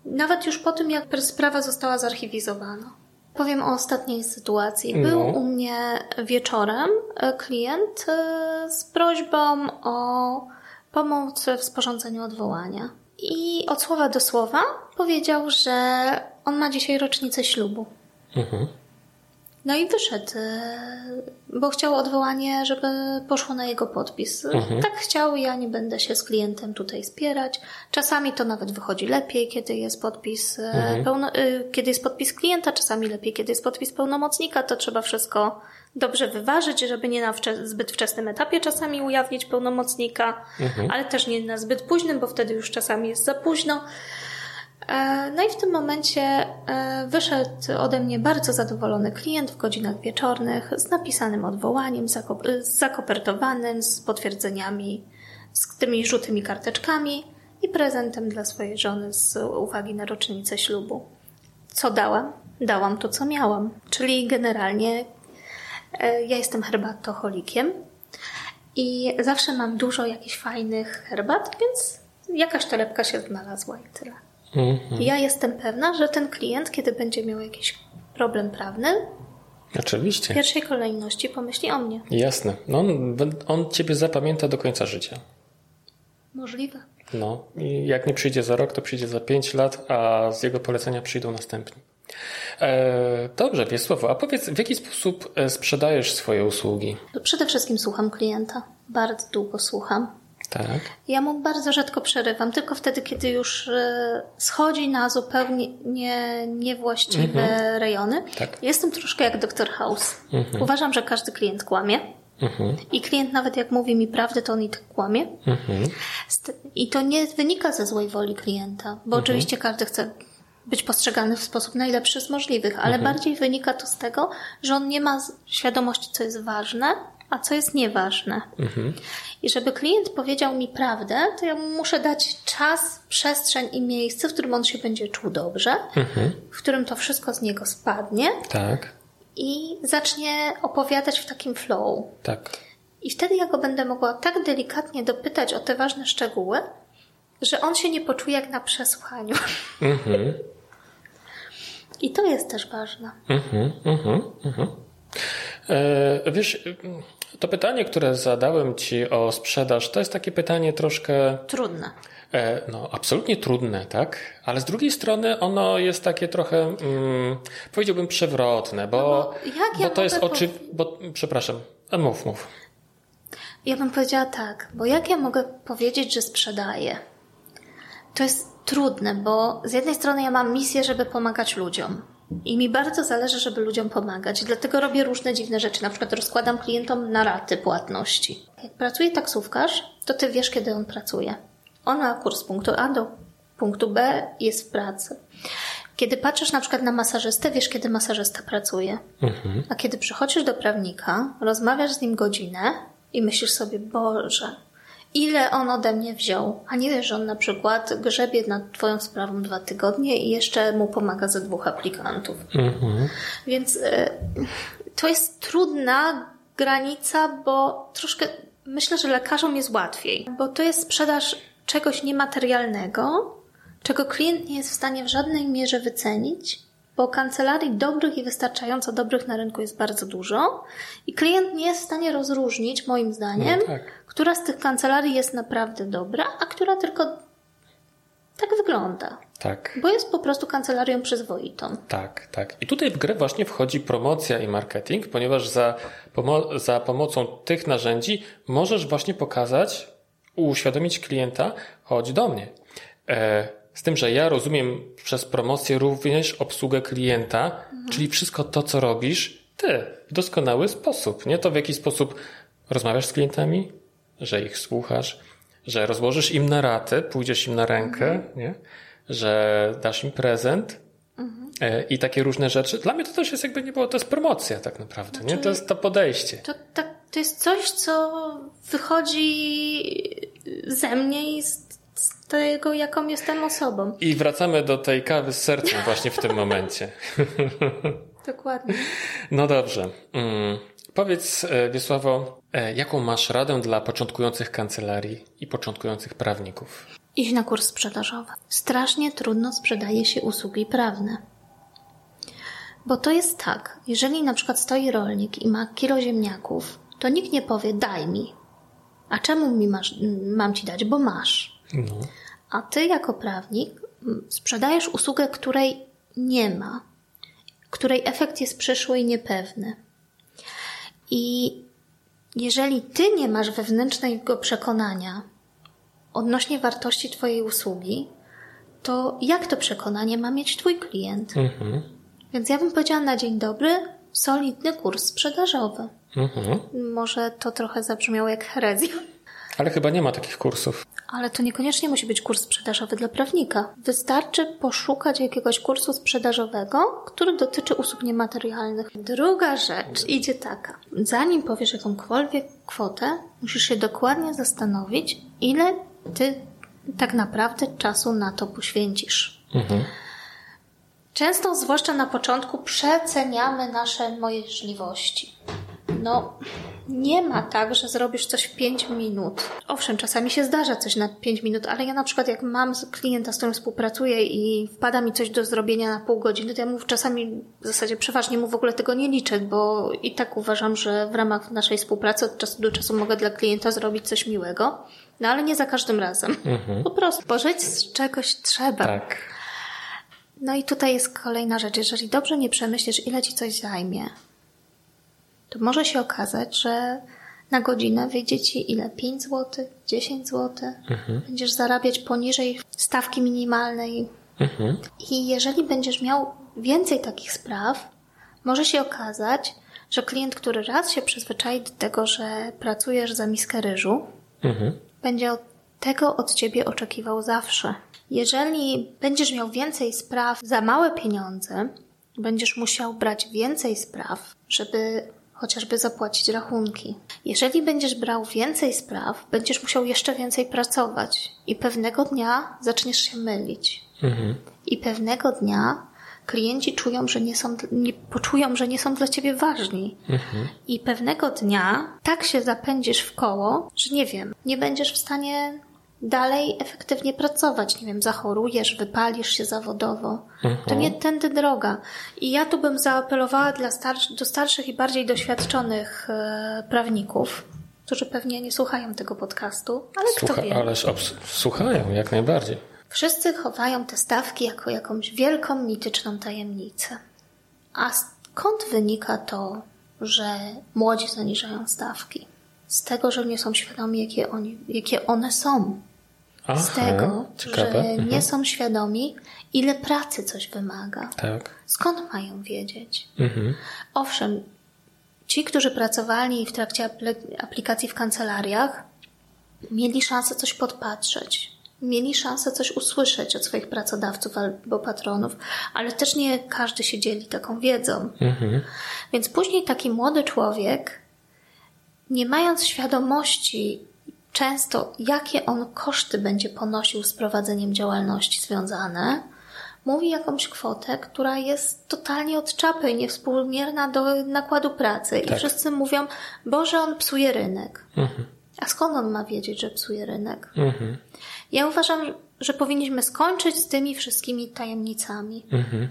Nawet już po tym, jak sprawa została zarchiwizowana. Powiem o ostatniej sytuacji. Był no. u mnie wieczorem e, klient e, z prośbą o pomoc w sporządzeniu odwołania. I od słowa do słowa powiedział, że on ma dzisiaj rocznicę ślubu. Mhm. No i wyszedł, e, bo chciał odwołanie, żeby poszło na jego podpis. Mhm. Tak chciał, ja nie będę się z klientem tutaj spierać. Czasami to nawet wychodzi lepiej, kiedy jest podpis e, mhm. pełno, e, kiedy jest podpis klienta, czasami lepiej, kiedy jest podpis pełnomocnika, to trzeba wszystko dobrze wyważyć, żeby nie na zbyt wczesnym etapie czasami ujawnić pełnomocnika, mhm. ale też nie na zbyt późnym, bo wtedy już czasami jest za późno. E, no i w tym momencie e, wyszedł ode mnie bardzo zadowolony klient w godzinach wieczornych z napisanym odwołaniem, zakopertowanym, z potwierdzeniami, z tymi żółtymi karteczkami i prezentem dla swojej żony z uwagi na rocznicę ślubu. Co dałam? Dałam to, co miałam. Czyli generalnie e, ja jestem herbatoholikiem i zawsze mam dużo jakichś fajnych herbat, więc jakaś torebka się znalazła i tyle. Mhm. Ja jestem pewna, że ten klient, kiedy będzie miał jakiś problem prawny, Oczywiście. w pierwszej kolejności pomyśli o mnie. Jasne. No on, on ciebie zapamięta do końca życia. Możliwe. No i jak nie przyjdzie za rok, to przyjdzie za pięć lat, a z jego polecenia przyjdą następni. E, dobrze, Wiesławo, a powiedz, w jaki sposób e, sprzedajesz swoje usługi? Przede wszystkim słucham klienta. Bardzo długo słucham. Tak. Ja mu bardzo rzadko przerywam, tylko wtedy, kiedy już e, schodzi na zupełnie nie, niewłaściwe mhm. rejony. Tak. Jestem troszkę jak doktor House. Mhm. Uważam, że każdy klient kłamie. Mhm. I klient nawet jak mówi mi prawdę, to on i tak kłamie. Mhm. I to nie wynika ze złej woli klienta, bo mhm. oczywiście każdy chce być postrzegany w sposób najlepszy z możliwych, ale mhm. bardziej wynika to z tego, że on nie ma świadomości, co jest ważne, a co jest nieważne. Mhm. I żeby klient powiedział mi prawdę, to ja muszę dać czas, przestrzeń i miejsce, w którym on się będzie czuł dobrze, mhm. w którym to wszystko z niego spadnie. Tak. I zacznie opowiadać w takim flow. Tak. I wtedy ja go będę mogła tak delikatnie dopytać o te ważne szczegóły, że on się nie poczuje jak na przesłaniu. Mhm. I to jest też ważne. Mhm, mhm, mhm. E, wiesz, to pytanie, które zadałem Ci o sprzedaż, to jest takie pytanie troszkę. Trudne. E, no, absolutnie trudne, tak? Ale z drugiej strony ono jest takie trochę, mm, powiedziałbym, przewrotne, bo, no bo, jak ja bo to jest oczy. Bo, przepraszam, mów, mów. Ja bym powiedziała tak, bo jak ja mogę powiedzieć, że sprzedaję? To jest trudne, bo z jednej strony ja mam misję, żeby pomagać ludziom. I mi bardzo zależy, żeby ludziom pomagać. Dlatego robię różne dziwne rzeczy. Na przykład rozkładam klientom na raty płatności. Jak pracuje taksówkarz, to ty wiesz, kiedy on pracuje. On ma kurs z punktu A do punktu B, jest w pracy. Kiedy patrzysz na przykład na masażystę, wiesz, kiedy masażysta pracuje. Mhm. A kiedy przychodzisz do prawnika, rozmawiasz z nim godzinę i myślisz sobie, Boże, ile on ode mnie wziął. A nie wiesz, że on na przykład grzebie nad twoją sprawą dwa tygodnie i jeszcze mu pomaga ze dwóch aplikantów. Mhm. Więc y, to jest trudna granica, bo troszkę myślę, że lekarzom jest łatwiej, bo to jest sprzedaż czegoś niematerialnego, czego klient nie jest w stanie w żadnej mierze wycenić, bo kancelarii dobrych i wystarczająco dobrych na rynku jest bardzo dużo i klient nie jest w stanie rozróżnić, moim zdaniem, no tak. która z tych kancelarii jest naprawdę dobra, a która tylko tak wygląda. Tak. Bo jest po prostu kancelarią przyzwoitą. Tak, tak. I tutaj w grę właśnie wchodzi promocja i marketing, ponieważ za, pomo za pomocą tych narzędzi możesz właśnie pokazać, uświadomić klienta, chodź do mnie. E, z tym, że ja rozumiem przez promocję również obsługę klienta, mhm. czyli wszystko to, co robisz, ty w doskonały sposób. Nie to, w jaki sposób rozmawiasz z klientami, że ich słuchasz, że rozłożysz im na ratę, pójdziesz im na rękę, mhm. nie? że dasz im prezent. Mhm. E, I takie różne rzeczy. Dla mnie to też jest jakby nie było, to jest promocja tak naprawdę, znaczy, nie? To jest to podejście. To, to, to jest coś, co wychodzi ze mnie i z tego, jaką jestem osobą. I wracamy do tej kawy z sercem właśnie w tym momencie. Dokładnie. No dobrze. Mm. Powiedz, e, Wiesławo, e, jaką masz radę dla początkujących kancelarii i początkujących prawników? Iść na kurs sprzedażowy. Strasznie trudno sprzedaje się usługi prawne. Bo to jest tak, jeżeli na przykład stoi rolnik i ma kilo ziemniaków, to nikt nie powie daj mi. A czemu mi masz, mam ci dać? Bo masz. No. A ty jako prawnik sprzedajesz usługę, której nie ma, której efekt jest przyszły i niepewny. I jeżeli ty nie masz wewnętrznego przekonania odnośnie wartości twojej usługi, to jak to przekonanie ma mieć twój klient? Mhm. Więc ja bym powiedziała na dzień dobry, solidny kurs sprzedażowy. Mhm. Może to trochę zabrzmiało jak herezja. Ale chyba nie ma takich kursów. Ale to niekoniecznie musi być kurs sprzedażowy dla prawnika. Wystarczy poszukać jakiegoś kursu sprzedażowego, który dotyczy usług niematerialnych. Druga rzecz idzie taka. Zanim powiesz jakąkolwiek kwotę, musisz się dokładnie zastanowić, ile ty tak naprawdę czasu na to poświęcisz. Mhm. Często, zwłaszcza na początku, przeceniamy nasze możliwości. No, nie ma tak, że zrobisz coś w 5 minut. Owszem, czasami się zdarza coś na 5 minut, ale ja na przykład jak mam klienta, z którym współpracuję i wpada mi coś do zrobienia na pół godziny, to ja mu czasami w zasadzie przeważnie mu w ogóle tego nie liczę, bo i tak uważam, że w ramach naszej współpracy od czasu do czasu mogę dla klienta zrobić coś miłego. No ale nie za każdym razem. Mhm. Po prostu pożyć z czegoś trzeba. Tak. No i tutaj jest kolejna rzecz. Jeżeli dobrze nie przemyślisz, ile ci coś zajmie, to może się okazać, że na godzinę wyjdzie ci ile? 5 zł, 10 zł. Mhm. Będziesz zarabiać poniżej stawki minimalnej. Mhm. I jeżeli będziesz miał więcej takich spraw, może się okazać, że klient, który raz się przyzwyczai do tego, że pracujesz za miskę ryżu, mhm. będzie od tego od ciebie oczekiwał zawsze. Jeżeli będziesz miał więcej spraw za małe pieniądze, będziesz musiał brać więcej spraw, żeby chociażby zapłacić rachunki. Jeżeli będziesz brał więcej spraw, będziesz musiał jeszcze więcej pracować i pewnego dnia zaczniesz się mylić. Mhm. I pewnego dnia klienci czują, że nie są, nie, poczują, że nie są dla ciebie ważni. Mhm. I pewnego dnia tak się zapędzisz w koło, że nie wiem, nie będziesz w stanie dalej efektywnie pracować. Nie wiem, zachorujesz, wypalisz się zawodowo. To Mhm. nie tędy droga. I ja tu bym zaapelowała dla do starszych i bardziej doświadczonych e, prawników, którzy pewnie nie słuchają tego podcastu, ale kto Słucha, wie. ależ słuchają, jak najbardziej. Wszyscy chowają te stawki jako jakąś wielką, mityczną tajemnicę. A skąd wynika to, że młodzi zaniżają stawki? Z tego, że nie są świadomi, jakie, oni, jakie one są. Aha, Z tego, ciekawe. że Mhm. nie są świadomi, ile pracy coś wymaga. Tak. Skąd mają wiedzieć? Mhm. Owszem, ci, którzy pracowali w trakcie apl- aplikacji w kancelariach, mieli szansę coś podpatrzeć, mieli szansę coś usłyszeć od swoich pracodawców albo patronów, ale też nie każdy się dzieli taką wiedzą. Mhm. Więc później taki młody człowiek, nie mając świadomości często, jakie on koszty będzie ponosił z prowadzeniem działalności związane, mówi jakąś kwotę, która jest totalnie od czapy i niewspółmierna do nakładu pracy. I Tak. wszyscy mówią, Boże, on psuje rynek. Mhm. A skąd on ma wiedzieć, że psuje rynek? Mhm. Ja uważam, że powinniśmy skończyć z tymi wszystkimi tajemnicami. Mhm.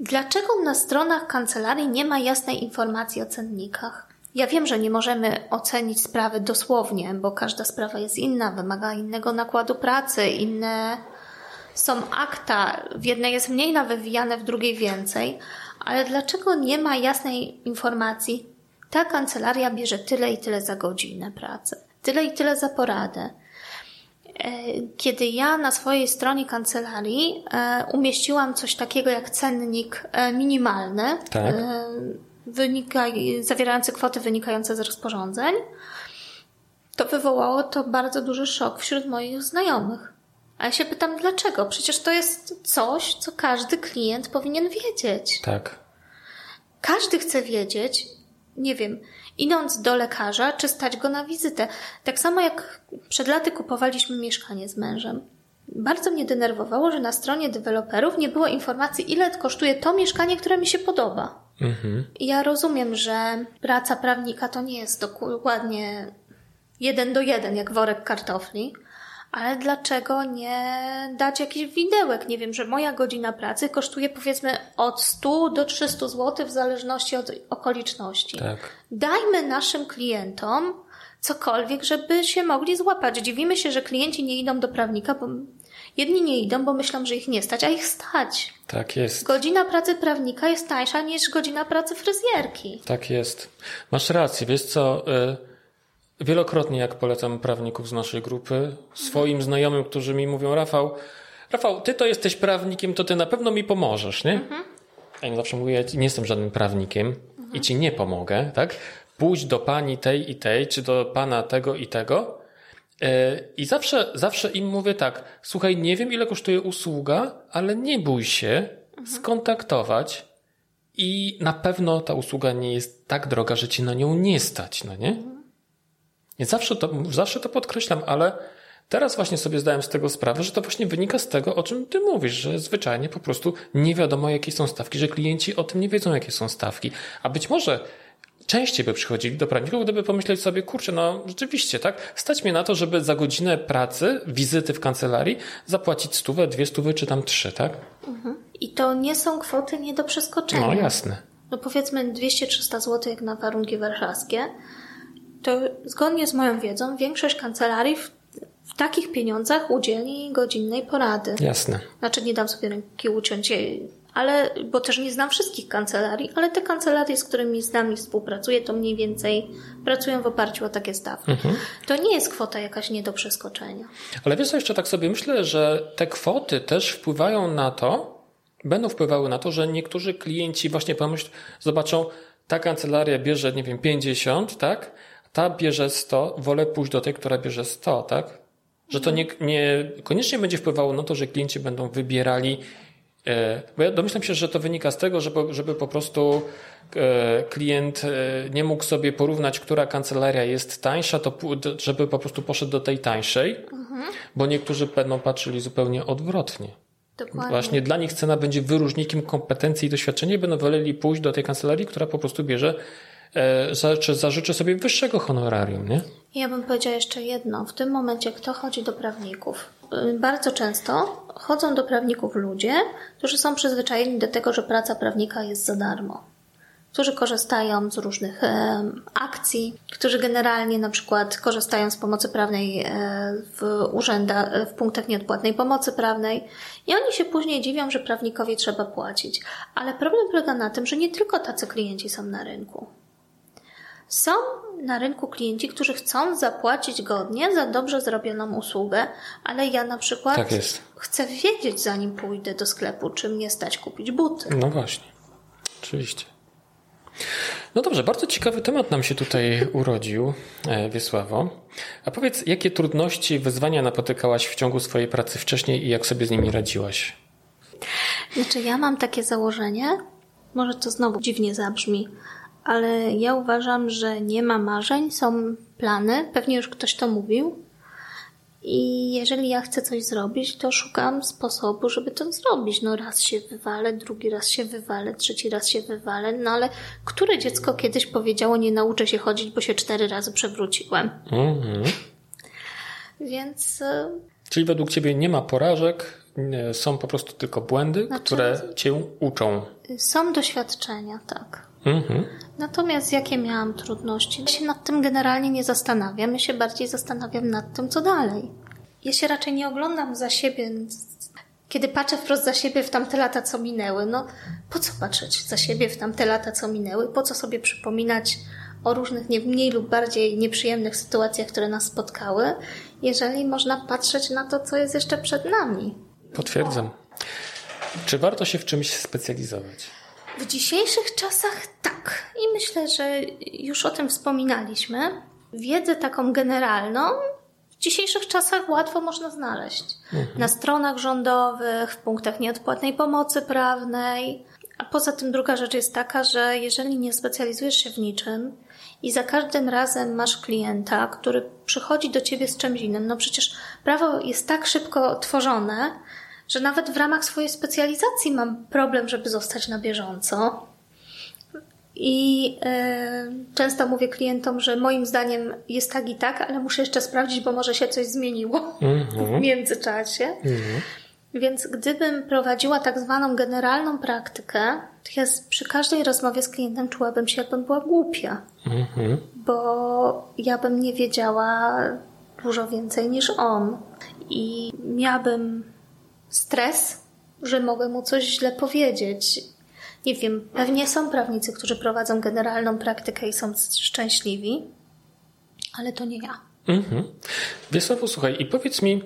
Dlaczego na stronach kancelarii nie ma jasnej informacji o cennikach? Ja wiem, że nie możemy ocenić sprawy dosłownie, bo każda sprawa jest inna, wymaga innego nakładu pracy, inne są akta, w jednej jest mniej nawywijane, w drugiej więcej, ale dlaczego nie ma jasnej informacji? Ta kancelaria bierze tyle i tyle za godzinę pracy, tyle i tyle za poradę. E, Kiedy ja na swojej stronie kancelarii e, umieściłam coś takiego jak cennik e, minimalny, Tak. Wynika, zawierający kwoty wynikające z rozporządzeń, to wywołało to bardzo duży szok wśród moich znajomych. A ja się pytam, dlaczego? Przecież to jest coś, co każdy klient powinien wiedzieć. Tak. Każdy chce wiedzieć, nie wiem, idąc do lekarza, czy stać go na wizytę. Tak samo jak przed laty kupowaliśmy mieszkanie z mężem. Bardzo mnie denerwowało, że na stronie deweloperów nie było informacji, ile kosztuje to mieszkanie, które mi się podoba. Mhm. Ja rozumiem, że praca prawnika to nie jest dokładnie jeden do jeden, jak worek kartofli, ale dlaczego nie dać jakiś widełek? Nie wiem, że moja godzina pracy kosztuje powiedzmy od 100 do 300 zł w zależności od okoliczności. Tak. Dajmy naszym klientom cokolwiek, żeby się mogli złapać. Dziwimy się, że klienci nie idą do prawnika, bo jedni nie idą, bo myślą, że ich nie stać, a ich stać. Tak jest. Godzina pracy prawnika jest tańsza niż godzina pracy fryzjerki. Tak jest. Masz rację. Wiesz co? y, Wielokrotnie, jak polecam prawników z naszej grupy, swoim znajomym, którzy mi mówią, Rafał, Rafał, ty to jesteś prawnikiem, to ty na pewno mi pomożesz, nie? A ja im zawsze mówię, ja nie jestem żadnym prawnikiem i ci nie pomogę, tak? Pójdź do pani tej i tej, czy do pana tego i tego. Y, I zawsze, zawsze im mówię tak, słuchaj, nie wiem ile kosztuje usługa, ale nie bój się skontaktować i na pewno ta usługa nie jest tak droga, że ci na nią nie stać, no nie? I zawsze to, zawsze to podkreślam, ale teraz właśnie sobie zdałem z tego sprawę, że to właśnie wynika z tego, o czym ty mówisz, że zwyczajnie po prostu nie wiadomo, jakie są stawki, że klienci o tym nie wiedzą, jakie są stawki. A być może częściej by przychodzili do prawników, gdyby pomyśleć sobie, kurczę, no rzeczywiście, tak, stać mnie na to, żeby za godzinę pracy, wizyty w kancelarii zapłacić stówę, dwie stówy, czy tam trzy, tak? I to nie są kwoty nie do przeskoczenia. No jasne. No powiedzmy 200-300 zł jak na warunki warszawskie, to zgodnie z moją wiedzą większość kancelarii w, w takich pieniądzach udzieli godzinnej porady. Jasne. Znaczy nie dam sobie ręki uciąć, jej, ale, bo też nie znam wszystkich kancelarii, ale te kancelarie, z którymi znam i współpracuję, to mniej więcej pracują w oparciu o takie stawki. To nie jest kwota jakaś nie do przeskoczenia. Ale wiesz co, jeszcze tak sobie myślę, że te kwoty też wpływają na to, będą wpływały na to, że niektórzy klienci właśnie pomyśl, zobaczą, ta kancelaria bierze, nie wiem, 50, tak? Ta bierze 100, wolę pójść do tej, która bierze 100, tak? Że to nie, nie koniecznie będzie wpływało na to, że klienci będą wybierali bo ja domyślam się, że to wynika z tego, żeby, żeby po prostu e, klient e, nie mógł sobie porównać, która kancelaria jest tańsza, to żeby po prostu poszedł do tej tańszej, bo niektórzy będą patrzyli zupełnie odwrotnie. Dokładnie. Właśnie dla nich cena będzie wyróżnikiem kompetencji i doświadczenia będą woleli pójść do tej kancelarii, która po prostu bierze e, czy zażyczy sobie wyższego honorarium, nie? Ja bym powiedziała jeszcze jedno. W tym momencie kto chodzi do prawników? Y, Bardzo często chodzą do prawników ludzie, którzy są przyzwyczajeni do tego, że praca prawnika jest za darmo. Którzy korzystają z różnych em, akcji, którzy generalnie na przykład korzystają z pomocy prawnej e, w urzędach, e, w punktach nieodpłatnej pomocy prawnej i oni się później dziwią, że prawnikowi trzeba płacić. Ale problem polega na tym, że nie tylko tacy klienci są na rynku. Są na rynku klienci, którzy chcą zapłacić godnie za dobrze zrobioną usługę, ale ja na przykład Tak chcę wiedzieć, zanim pójdę do sklepu, czy mnie stać kupić buty. No właśnie. Oczywiście. No dobrze, bardzo ciekawy temat nam się tutaj urodził, e, Wiesławo. A powiedz, jakie trudności wyzwania napotykałaś w ciągu swojej pracy wcześniej i jak sobie z nimi radziłaś? Znaczy, ja mam takie założenie, może to znowu dziwnie zabrzmi, ale ja uważam, że nie ma marzeń, są plany. Pewnie już ktoś to mówił. I jeżeli ja chcę coś zrobić, to szukam sposobu, żeby to zrobić. No raz się wywalę, drugi raz się wywalę, trzeci raz się wywalę. No ale które dziecko kiedyś powiedziało, nie nauczę się chodzić, bo się cztery razy przewróciłem? Mhm. Więc e, Czyli według Ciebie nie ma porażek, są po prostu tylko błędy, Znaczy- które Cię uczą. są doświadczenia, tak. Mhm. Natomiast jakie miałam trudności? Ja się nad tym generalnie nie zastanawiam. Ja się bardziej zastanawiam nad tym, co dalej. Ja się raczej nie oglądam za siebie. Kiedy patrzę wprost za siebie w tamte lata, co minęły, no po co patrzeć za siebie w tamte lata, co minęły? Po co sobie przypominać o różnych nie mniej lub bardziej nieprzyjemnych sytuacjach, które nas spotkały, jeżeli można patrzeć na to, co jest jeszcze przed nami? Potwierdzam. Czy warto się w czymś specjalizować? W dzisiejszych czasach tak. I myślę, że już o tym wspominaliśmy. Wiedzę taką generalną w dzisiejszych czasach łatwo można znaleźć. Na stronach rządowych, w punktach nieodpłatnej pomocy prawnej. A poza tym druga rzecz jest taka, że jeżeli nie specjalizujesz się w niczym i za każdym razem masz klienta, który przychodzi do ciebie z czymś innym, no przecież prawo jest tak szybko tworzone, że nawet w ramach swojej specjalizacji mam problem, żeby zostać na bieżąco. I e, często mówię klientom, że moim zdaniem jest tak i tak, ale muszę jeszcze sprawdzić, bo może się coś zmieniło w międzyczasie. Więc gdybym prowadziła tak zwaną generalną praktykę, to ja przy każdej rozmowie z klientem czułabym się, jakbym była głupia. Bo ja bym nie wiedziała dużo więcej niż on. I miałabym stres, że mogę mu coś źle powiedzieć. Nie wiem, pewnie są prawnicy, którzy prowadzą generalną praktykę i są szczęśliwi, ale to nie ja. Mhm. Wiesławo, słuchaj, i powiedz mi,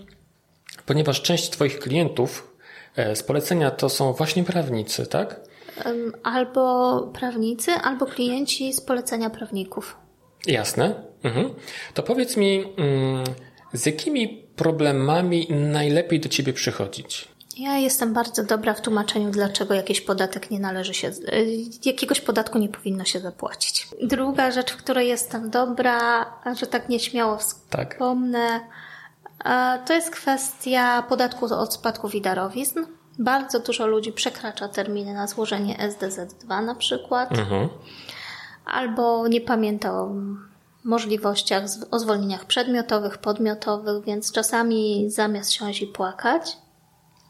ponieważ część Twoich klientów e, z polecenia to są właśnie prawnicy, tak? Albo prawnicy, albo klienci z polecenia prawników. Jasne. Mhm. To powiedz mi, mm, z jakimi problemami najlepiej do Ciebie przychodzić? Ja jestem bardzo dobra w tłumaczeniu, dlaczego jakiś podatek nie należy się, y, jakiegoś podatku nie powinno się zapłacić. Druga rzecz, w której jestem dobra, że tak nieśmiało Tak. wspomnę, e, to jest kwestia podatku od spadków i darowizn. Bardzo dużo ludzi przekracza terminy na złożenie SDZ2 na przykład, Mhm. albo nie pamięta o możliwościach, o zwolnieniach przedmiotowych, podmiotowych, więc czasami zamiast siąść i płakać,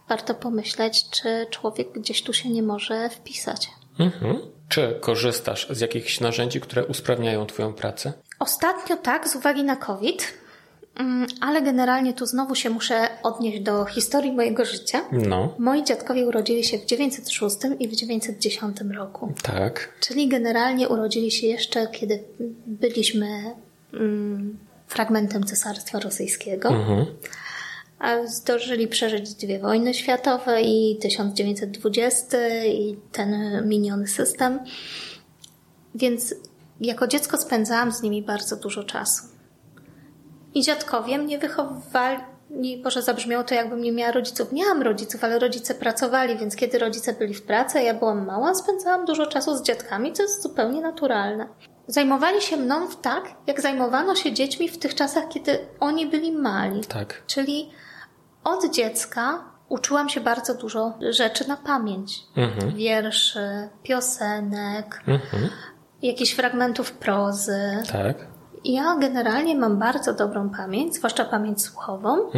warto pomyśleć, czy człowiek gdzieś tu się nie może wpisać. Mhm. Czy korzystasz z jakichś narzędzi, które usprawniają Twoją pracę? Ostatnio tak, z uwagi na COVID, ale generalnie tu znowu się muszę odnieść do historii mojego życia. No, Moi dziadkowie urodzili się w 906 i w 910 roku. tak. Czyli generalnie urodzili się jeszcze, kiedy byliśmy mm, fragmentem Cesarstwa Rosyjskiego. Mhm. A zdążyli przeżyć dwie wojny światowe i 1920 i ten miniony system. Więc jako dziecko spędzałam z nimi bardzo dużo czasu. I dziadkowie mnie wychowywali, Boże, zabrzmiało to jakbym nie miała rodziców. Miałam rodziców, ale rodzice pracowali, więc kiedy rodzice byli w pracy, a ja byłam mała, spędzałam dużo czasu z dziadkami, co jest zupełnie naturalne. Zajmowali się mną tak, jak zajmowano się dziećmi w tych czasach, kiedy oni byli mali. Tak. Czyli od dziecka uczyłam się bardzo dużo rzeczy na pamięć. Mhm. Wierszy, piosenek. Mhm. jakichś fragmentów prozy. Tak. Ja generalnie mam bardzo dobrą pamięć, zwłaszcza pamięć słuchową.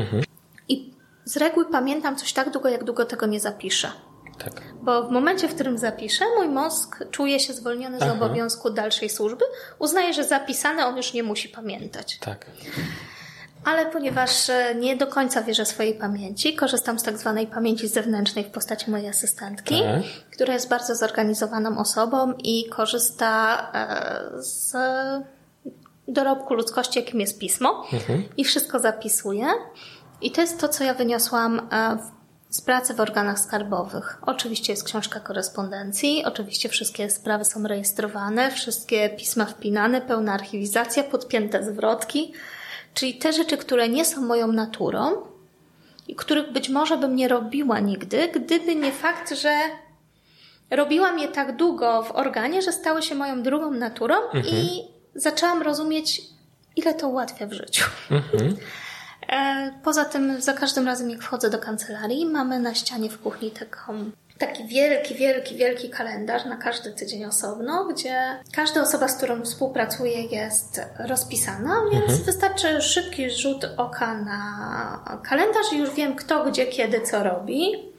I z reguły pamiętam coś tak długo, jak długo tego nie zapiszę. Tak. Bo w momencie, w którym zapiszę, mój mózg czuje się zwolniony z Aha. obowiązku dalszej służby. Uznaje, że zapisane on już nie musi pamiętać. Tak. Ale ponieważ e, nie do końca wierzę swojej pamięci, korzystam z tak zwanej pamięci zewnętrznej w postaci mojej asystentki, Tak. która jest bardzo zorganizowaną osobą i korzysta e, z dorobku ludzkości, jakim jest pismo i wszystko zapisuje. I to jest to, co ja wyniosłam e, z pracy w organach skarbowych. Oczywiście jest książka korespondencji, oczywiście wszystkie sprawy są rejestrowane, wszystkie pisma wpinane, pełna archiwizacja, podpięte zwrotki. Czyli te rzeczy, które nie są moją naturą i których być może bym nie robiła nigdy, gdyby nie fakt, że robiłam je tak długo w organie, że stały się moją drugą naturą i zaczęłam rozumieć, ile to ułatwia w życiu. E, Poza tym, za każdym razem, jak wchodzę do kancelarii, mamy na ścianie w kuchni taką, taki wielki, wielki, wielki kalendarz na każdy tydzień osobno, gdzie każda osoba, z którą współpracuję, jest rozpisana, więc wystarczy szybki rzut oka na kalendarz i już wiem, kto, gdzie, kiedy, co robi.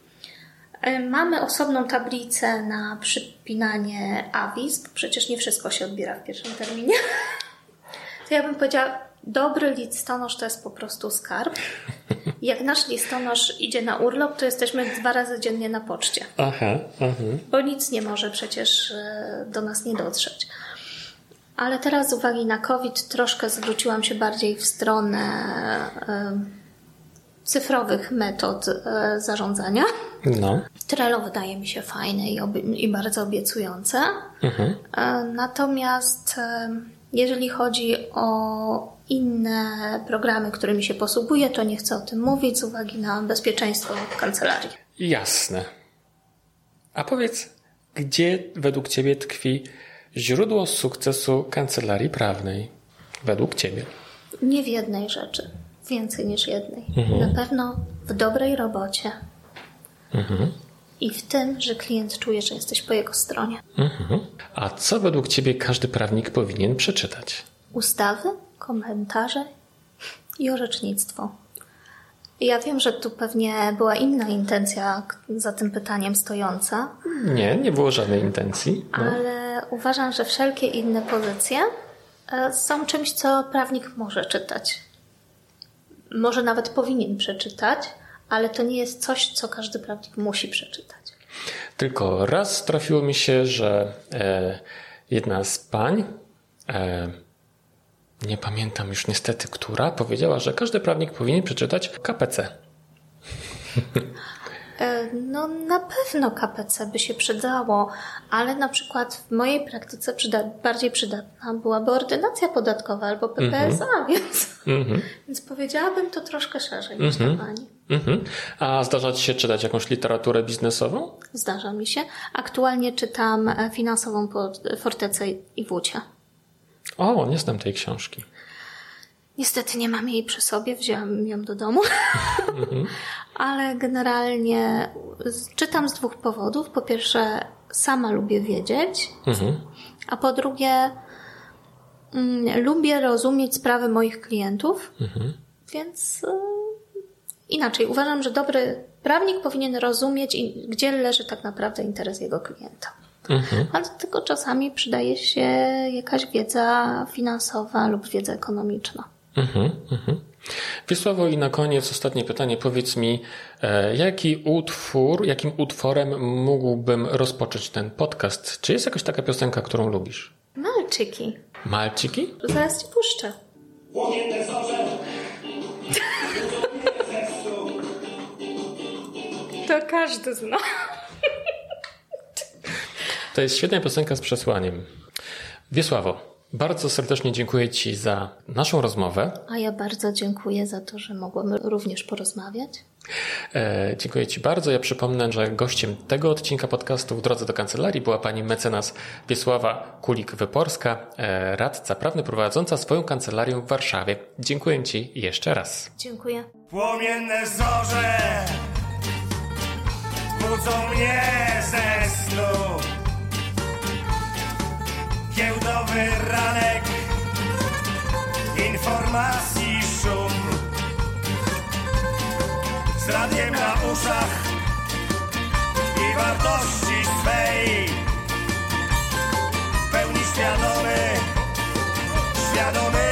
E, Mamy osobną tablicę na przypinanie awiz, bo przecież nie wszystko się odbiera w pierwszym terminie. To ja bym powiedziała, dobry listonosz to jest po prostu skarb. Jak nasz listonosz idzie na urlop, to jesteśmy dwa razy dziennie na poczcie, Aha, aha. bo nic nie może przecież e, do nas nie dotrzeć. Ale teraz z uwagi na COVID troszkę zwróciłam się bardziej w stronę e, cyfrowych metod e, zarządzania. No. Trello wydaje mi się fajne i, i bardzo obiecujące. E, Natomiast e, jeżeli chodzi o inne programy, którymi się posługuję, to nie chcę o tym mówić z uwagi na bezpieczeństwo kancelarii. Jasne. A powiedz, gdzie według Ciebie tkwi źródło sukcesu kancelarii prawnej? Według Ciebie. Nie w jednej rzeczy, więcej niż jednej. Na pewno w dobrej robocie i w tym, że klient czuje, że jesteś po jego stronie. Mhm. A co według Ciebie każdy prawnik powinien przeczytać? ustawy, komentarze i orzecznictwo. Ja wiem, że tu pewnie była inna intencja za tym pytaniem stojąca, Nie, nie było żadnej intencji. No. ale uważam, że wszelkie inne pozycje e, są czymś, co prawnik może czytać. Może nawet powinien przeczytać, ale to nie jest coś, co każdy prawnik musi przeczytać. Tylko raz trafiło mi się, że e, jedna z pań, e, nie pamiętam już niestety która, powiedziała, że każdy prawnik powinien przeczytać KPC. E, No na pewno KPC by się przydało, ale na przykład w mojej praktyce przyda- bardziej przydatna byłaby ordynacja podatkowa albo PPSA, więc, więc powiedziałabym to troszkę szerzej niż ta pani. Mhm. A zdarza Ci się czytać jakąś literaturę biznesową? Zdarza mi się. Aktualnie czytam e, finansową pod fortecę i włócie. O, nie znam tej książki. Niestety nie mam jej przy sobie, wzięłam ją do domu. Ale generalnie czytam z dwóch powodów. Po pierwsze, sama lubię wiedzieć, a po drugie, mm, lubię rozumieć sprawy moich klientów. Więc y, inaczej, uważam, że dobry prawnik powinien rozumieć, gdzie leży tak naprawdę interes jego klienta. Ale do tego czasami przydaje się jakaś wiedza finansowa lub wiedza ekonomiczna. Mhm, mhm. Wiesławo i na koniec ostatnie pytanie. Powiedz mi, e, jaki utwór, jakim utworem mógłbym rozpocząć ten podcast? Czy jest jakaś taka piosenka, którą lubisz? Malczyki. Malciki? Zaraz ci puszczę. To każdy zna. To jest świetna piosenka z przesłaniem. Wiesławo, bardzo serdecznie dziękuję Ci za naszą rozmowę. A ja bardzo dziękuję za to, że mogłam również porozmawiać. E, dziękuję Ci bardzo. Ja przypomnę, że gościem tego odcinka podcastu w drodze do kancelarii była pani mecenas Wiesława Kulik-Wyporska, e, radca prawny prowadząca swoją kancelarię w Warszawie. Dziękuję Ci jeszcze raz. Dziękuję. Płomienne zorze budzą mnie ze snu. Kiełda Nowy ranek. Informacji szum. Z radiem na uszach I wartości swej. W pełni świadomy Świadomy